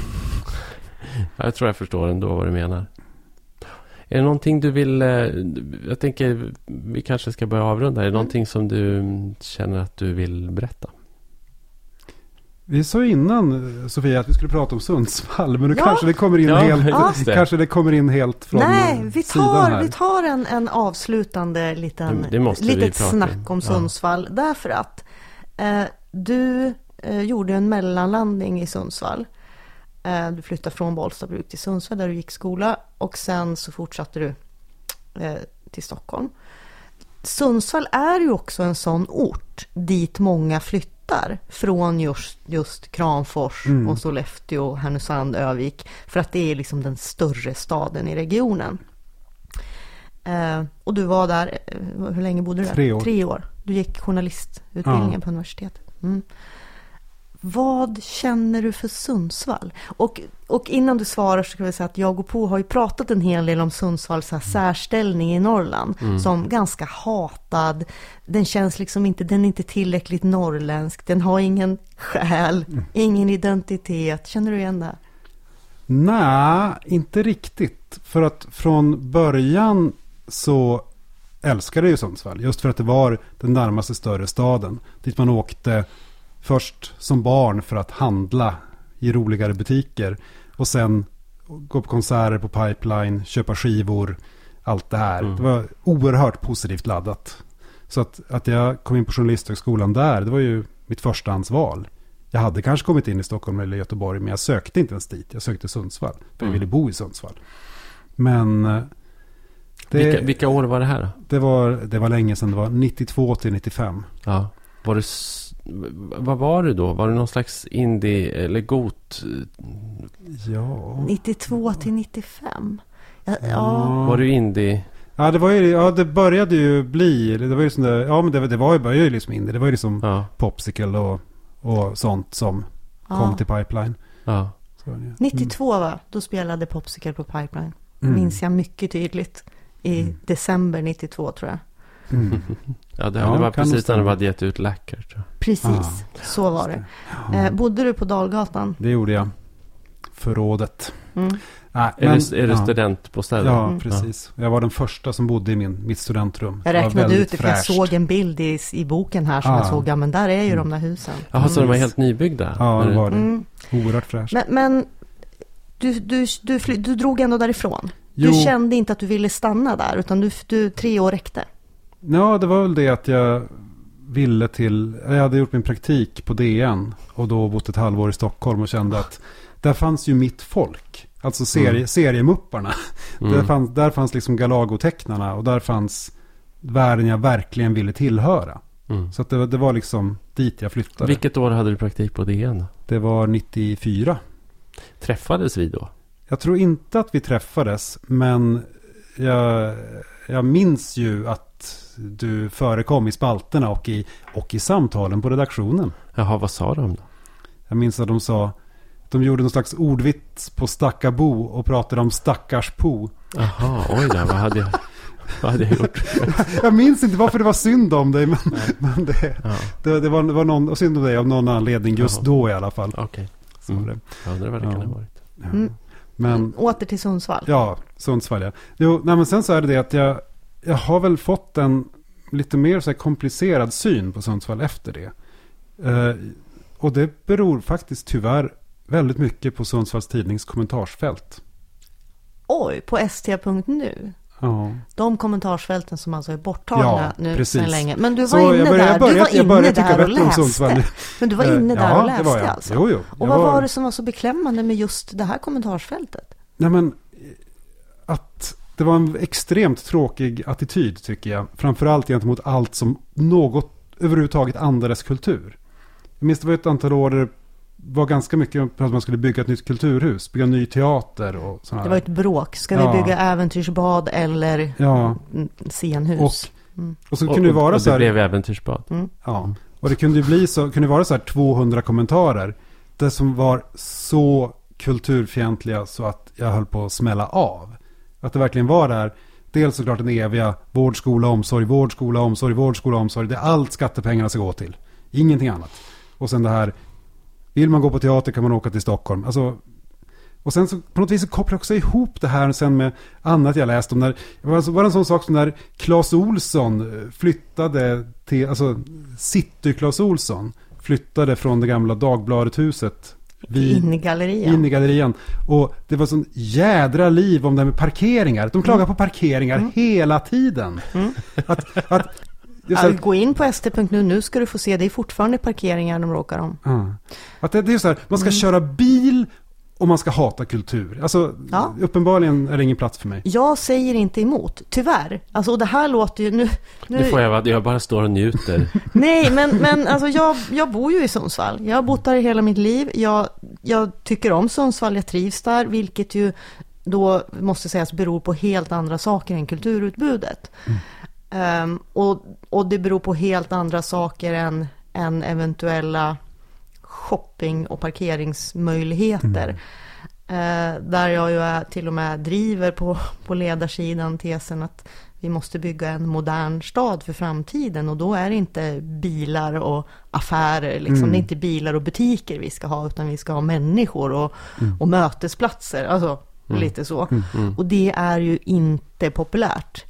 jag tror jag förstår ändå vad du menar. Är det någonting du vill... Eh, jag tänker vi kanske ska börja avrunda. Är det mm. någonting som du känner att du vill berätta? Vi sa innan Sofia att vi skulle prata om Sundsvall. Men nu ja. kanske det kommer in ja, helt, ja. kanske det kommer in helt från Nej, vi tar, här. vi tar en, en avslutande liten, det, det litet snack om Sundsvall. Därför att eh, du eh, gjorde en mellanlandning i Sundsvall. Eh, du flyttade från Bollstabruk till Sundsvall där du gick skola. Och sen så fortsatte du eh, till Stockholm. Sundsvall är ju också en sån ort dit många flyttar flyttar från just, just Kramfors mm. och Sollefteå, Härnösand, Övik. För att det är liksom den större staden i regionen. Eh, och du var där, eh, hur länge bodde du där? Tre år. Tre år. Du gick journalistutbildningen ja. på universitetet. Mm. Vad känner du för Sundsvall? Och, och innan du svarar så ska vi säga att jag och Po har ju pratat en hel del om Sundsvalls här särställning i Norrland. Mm. Som ganska hatad. Den känns liksom inte, den är inte tillräckligt norrländsk. Den har ingen själ, mm. ingen identitet. Känner du igen det? Nej, inte riktigt. För att från början så älskade jag ju Sundsvall. Just för att det var den närmaste större staden. Dit man åkte Först som barn för att handla i roligare butiker. Och sen gå på konserter på Pipeline, köpa skivor, allt det här. Mm. Det var oerhört positivt laddat. Så att, att jag kom in på Journalisthögskolan där, det var ju mitt förstahandsval. Jag hade kanske kommit in i Stockholm eller Göteborg, men jag sökte inte ens dit. Jag sökte Sundsvall, för jag mm. ville bo i Sundsvall. Men... Eh, det, vilka, vilka, år var det här? Det var, det var länge sedan, det var 92 till 95. Ja. Var det vad var det då? Var det någon slags indie eller got? Ja. 92 till 95. Ja, ja. Var du indie? Ja, det var ju, ja, det började ju bli, det var ju sån där, ja men det, det var ju, började ju liksom in det var ju liksom ja. Popsicle och, och sånt som ja. kom till Pipeline. Ja. 92 va, då spelade Popsicle på Pipeline. Mm. Minns jag mycket tydligt. I mm. december 92 tror jag. Mm. ja, det, ja, var precis när de hade gett ut Läcker. Precis, ah, så var det. det. Eh, bodde du på Dalgatan? Det gjorde jag. Förrådet. Mm. Nej, är, men, det, är det ja. studentbostäder? Ja, mm. precis. Jag var den första som bodde i min, mitt studentrum. Jag räknade ut det, för jag såg en bild i, i boken här som ah. jag såg. Ja, men där är ju mm. de där husen. Jaha, mm. så de var helt nybyggda? Ja, det var det. Mm. Oerhört fräscht. Men, men du, du, du, fly, du drog ändå därifrån? Jo. Du kände inte att du ville stanna där, utan du, du, tre år räckte? Ja, det var väl det att jag ville till, jag hade gjort min praktik på DN och då bott ett halvår i Stockholm och kände att där fanns ju mitt folk. Alltså serie, mm. seriemupparna. Mm. Där, fanns, där fanns liksom Galago-tecknarna och där fanns världen jag verkligen ville tillhöra. Mm. Så det, det, var liksom dit jag flyttade. Vilket år hade du praktik på DN? Det var 94. Träffades vi då? Jag tror inte att vi träffades, men jag, jag minns ju att du förekom i spalterna och i, och i samtalen på redaktionen. Jaha, vad sa de då? Jag minns att de sa de gjorde någon slags ordvits på stackabo och pratade om stackars po. Jaha, oj då, vad hade jag, vad hade jag gjort? jag minns inte varför det var synd om dig, men, men det, ja. det, det, var, det var någon, synd om dig av någon anledning just Jaha. då i alla fall. Okej. Okay. Mm. Jag undrar vad det ja. kan ha varit. Ja. Mm. Men, Åter till Sundsvall. Ja, Sundsvall ja. Jo, nej, men sen så är det det att jag, jag har väl fått en lite mer så komplicerad syn på Sundsvall efter det. Uh, och det beror faktiskt tyvärr väldigt mycket på Sundsvalls Tidnings kommentarsfält. Oj, på st.nu? Ja. De kommentarsfälten som alltså är borttagna ja, nu precis. sedan länge. Men du var så inne började, där, började, du var inne där och läste. Men du var inne där ja, och läste var alltså? Jo, jo, och vad var... var det som var så beklämmande med just det här kommentarsfältet? Nej, men att det var en extremt tråkig attityd tycker jag. Framförallt gentemot allt som något överhuvudtaget andades kultur. Jag minns det var ett antal år där var ganska mycket för att man skulle bygga ett nytt kulturhus, bygga ny teater och sådana Det var ett bråk. Ska ja. vi bygga äventyrsbad eller ja. scenhus? Och, mm. och så kunde och, det vara och så här. det blev äventyrsbad. Mm. Ja. Och det kunde ju bli så, kunde vara så här 200 kommentarer. Det som var så kulturfientliga så att jag höll på att smälla av. Att det verkligen var där. Dels såklart den eviga vård, skola, omsorg, vård, skola, omsorg, vård, skola, omsorg. Det är allt skattepengarna ska gå till. Ingenting annat. Och sen det här vill man gå på teater kan man åka till Stockholm. Alltså, och sen så på något vis så kopplar jag också ihop det här sen med annat jag läst om. När, det var, alltså, var en sån sak som när Claes Olsson eh, flyttade till, alltså City-Claes Olsson flyttade från det gamla Dagbladet-huset in i gallerian. In i gallerian. Och det var sån jädra liv om det här med parkeringar. De klagar mm. på parkeringar mm. hela tiden. Mm. Att, att Ja, gå in på st.nu, nu ska du få se, det är fortfarande parkeringar de råkar om. Att det, det är så här, man ska mm. köra bil och man ska hata kultur. Alltså, ja. uppenbarligen är det ingen plats för mig. Jag säger inte emot, tyvärr. Alltså, och det här låter ju... Nu, nu... Det får jag, jag bara står och njuter. Nej, men, men alltså, jag, jag bor ju i Sundsvall. Jag har bott där hela mitt liv. Jag, jag tycker om Sundsvall, jag trivs där, vilket ju då måste sägas beror på helt andra saker än kulturutbudet. Mm. Um, och, och det beror på helt andra saker än, än eventuella shopping och parkeringsmöjligheter. Mm. Uh, där jag ju till och med driver på, på ledarsidan tesen att vi måste bygga en modern stad för framtiden och då är det inte bilar och affärer, liksom. Mm. det är inte bilar och butiker vi ska ha utan vi ska ha människor och, mm. och mötesplatser, alltså mm. lite så. Mm. Mm. Och det är ju inte populärt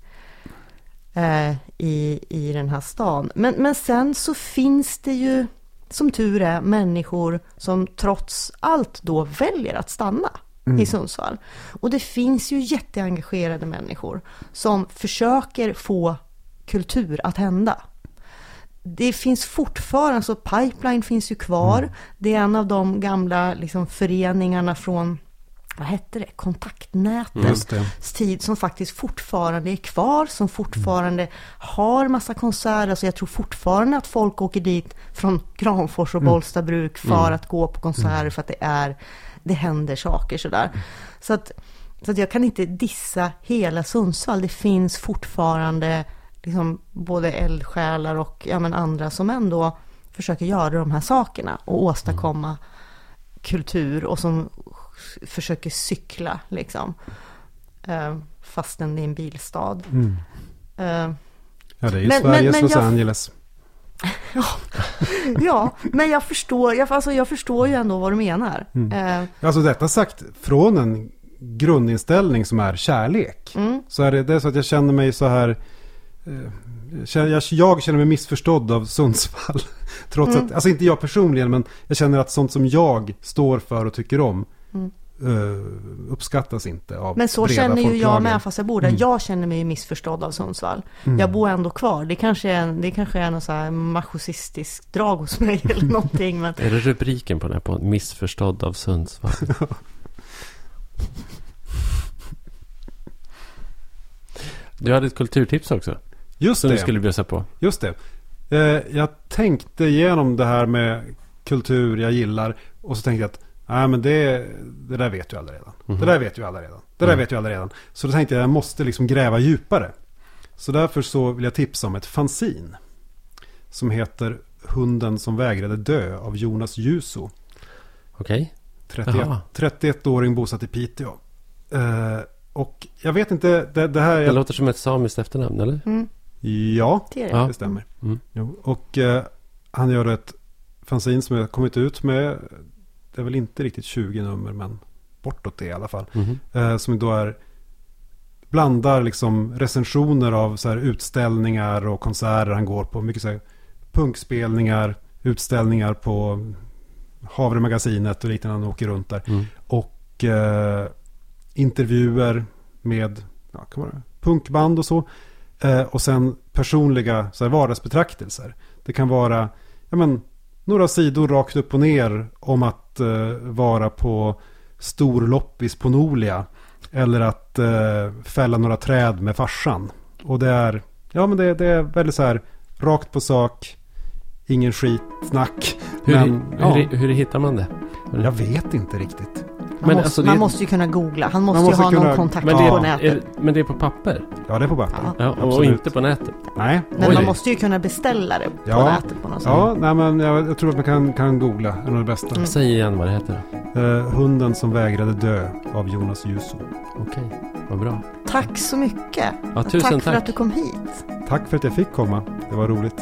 eh, i, i den här stan. Men, men sen så finns det ju, som tur är, människor som trots allt då väljer att stanna mm. i Sundsvall. Och det finns ju jätteengagerade människor som försöker få kultur att hända. Det finns fortfarande, alltså Pipeline finns ju kvar. Mm. Det är en av de gamla liksom, föreningarna från vad hette det, kontaktnätens tid som faktiskt fortfarande är kvar, som fortfarande har massa konserter. Så jag tror fortfarande att folk åker dit från Granfors och mm. Bollstabruk för mm. att gå på konserter för att det är, det händer saker sådär. Så att så att jag kan inte dissa hela Sundsvall. Det finns fortfarande liksom både eldsjälar och ja, men andra som ändå försöker göra de här sakerna och åstadkomma mm. kultur och som försöker cykla liksom. Uh, fastän det är en bilstad. Mm. Uh, ja, det är ju men, Sveriges Los Angeles. ja, ja, men jag förstår, jag, alltså, jag förstår ju ändå vad du menar. Mm. Uh, alltså detta sagt från en grundinställning som är kärlek. Mm. Så är det, det är så att jag känner mig så här jag, jag känner mig missförstådd av Sundsvall. Trots mm. att, alltså inte jag personligen, men jag känner att sånt som jag står för och tycker om mm. Uh, uppskattas inte av Men så känner ju jag med fast jag bor där. Mm. Jag känner mig missförstådd av Sundsvall. Mm. Jag bor ändå kvar. Det kanske är, det kanske är något så här machosistiskt drag hos mig eller någonting. Men... är det rubriken på den här på Missförstådd av Sundsvall? Du hade ett kulturtips också. Just som det. du skulle bjussa på. Just det. Eh, jag tänkte igenom det här med kultur jag gillar. Och så tänkte jag att nej, men det, det där vet ju alla redan. Mm. Det där vet ju alla redan. Det där mm. vet ju alla redan. Så då tänkte jag att jag måste liksom gräva djupare. Så därför så vill jag tipsa om ett fanzin. Som heter Hunden som vägrade dö av Jonas Juso. Okej. Okay. 31, 31-åring bosatt i Piteå. Eh, och jag vet inte, det, det här... Det låter som ett samiskt efternamn, eller? Mm. Ja, det, det. det stämmer. Mm. Jo, och eh, han gör ett fanzine som jag kommit ut med. Det är väl inte riktigt 20 nummer, men bortåt det i alla fall. Mm. Som då är blandar liksom recensioner av så här utställningar och konserter han går på. Mycket så här punkspelningar, utställningar på Havremagasinet och liknande. Han åker runt där. Mm. Och eh, intervjuer med ja, kan vara punkband och så. Eh, och sen personliga så här, vardagsbetraktelser. Det kan vara ja, men, några sidor rakt upp och ner om att eh, vara på storloppis på Nolia. Eller att eh, fälla några träd med farsan. Och det är, ja, men det, det är väldigt så här rakt på sak. Ingen skitsnack. Hur, men, ja. hur, hur hittar man det? Jag vet inte riktigt. Man, men måste, alltså, man måste ju kunna googla. Han måste, måste ju ha kunna, någon kontakt men det, på nätet. Är, men det är på papper? Ja, det är på papper. Ja. ja och inte på nätet? Nej. Men Oj. man måste ju kunna beställa det på ja. nätet på något sätt. Ja, nej, men jag, jag, tror att man kan, kan googla. Det är nog det bästa. Mm. Säg igen vad det heter. Uh, hunden som vägrade dö av Jonas Juso. Okej, okay. vad bra. Tack så mycket. Ja, tusen tack, tack för att du kom hit. Tack för att jag fick komma. Det var roligt.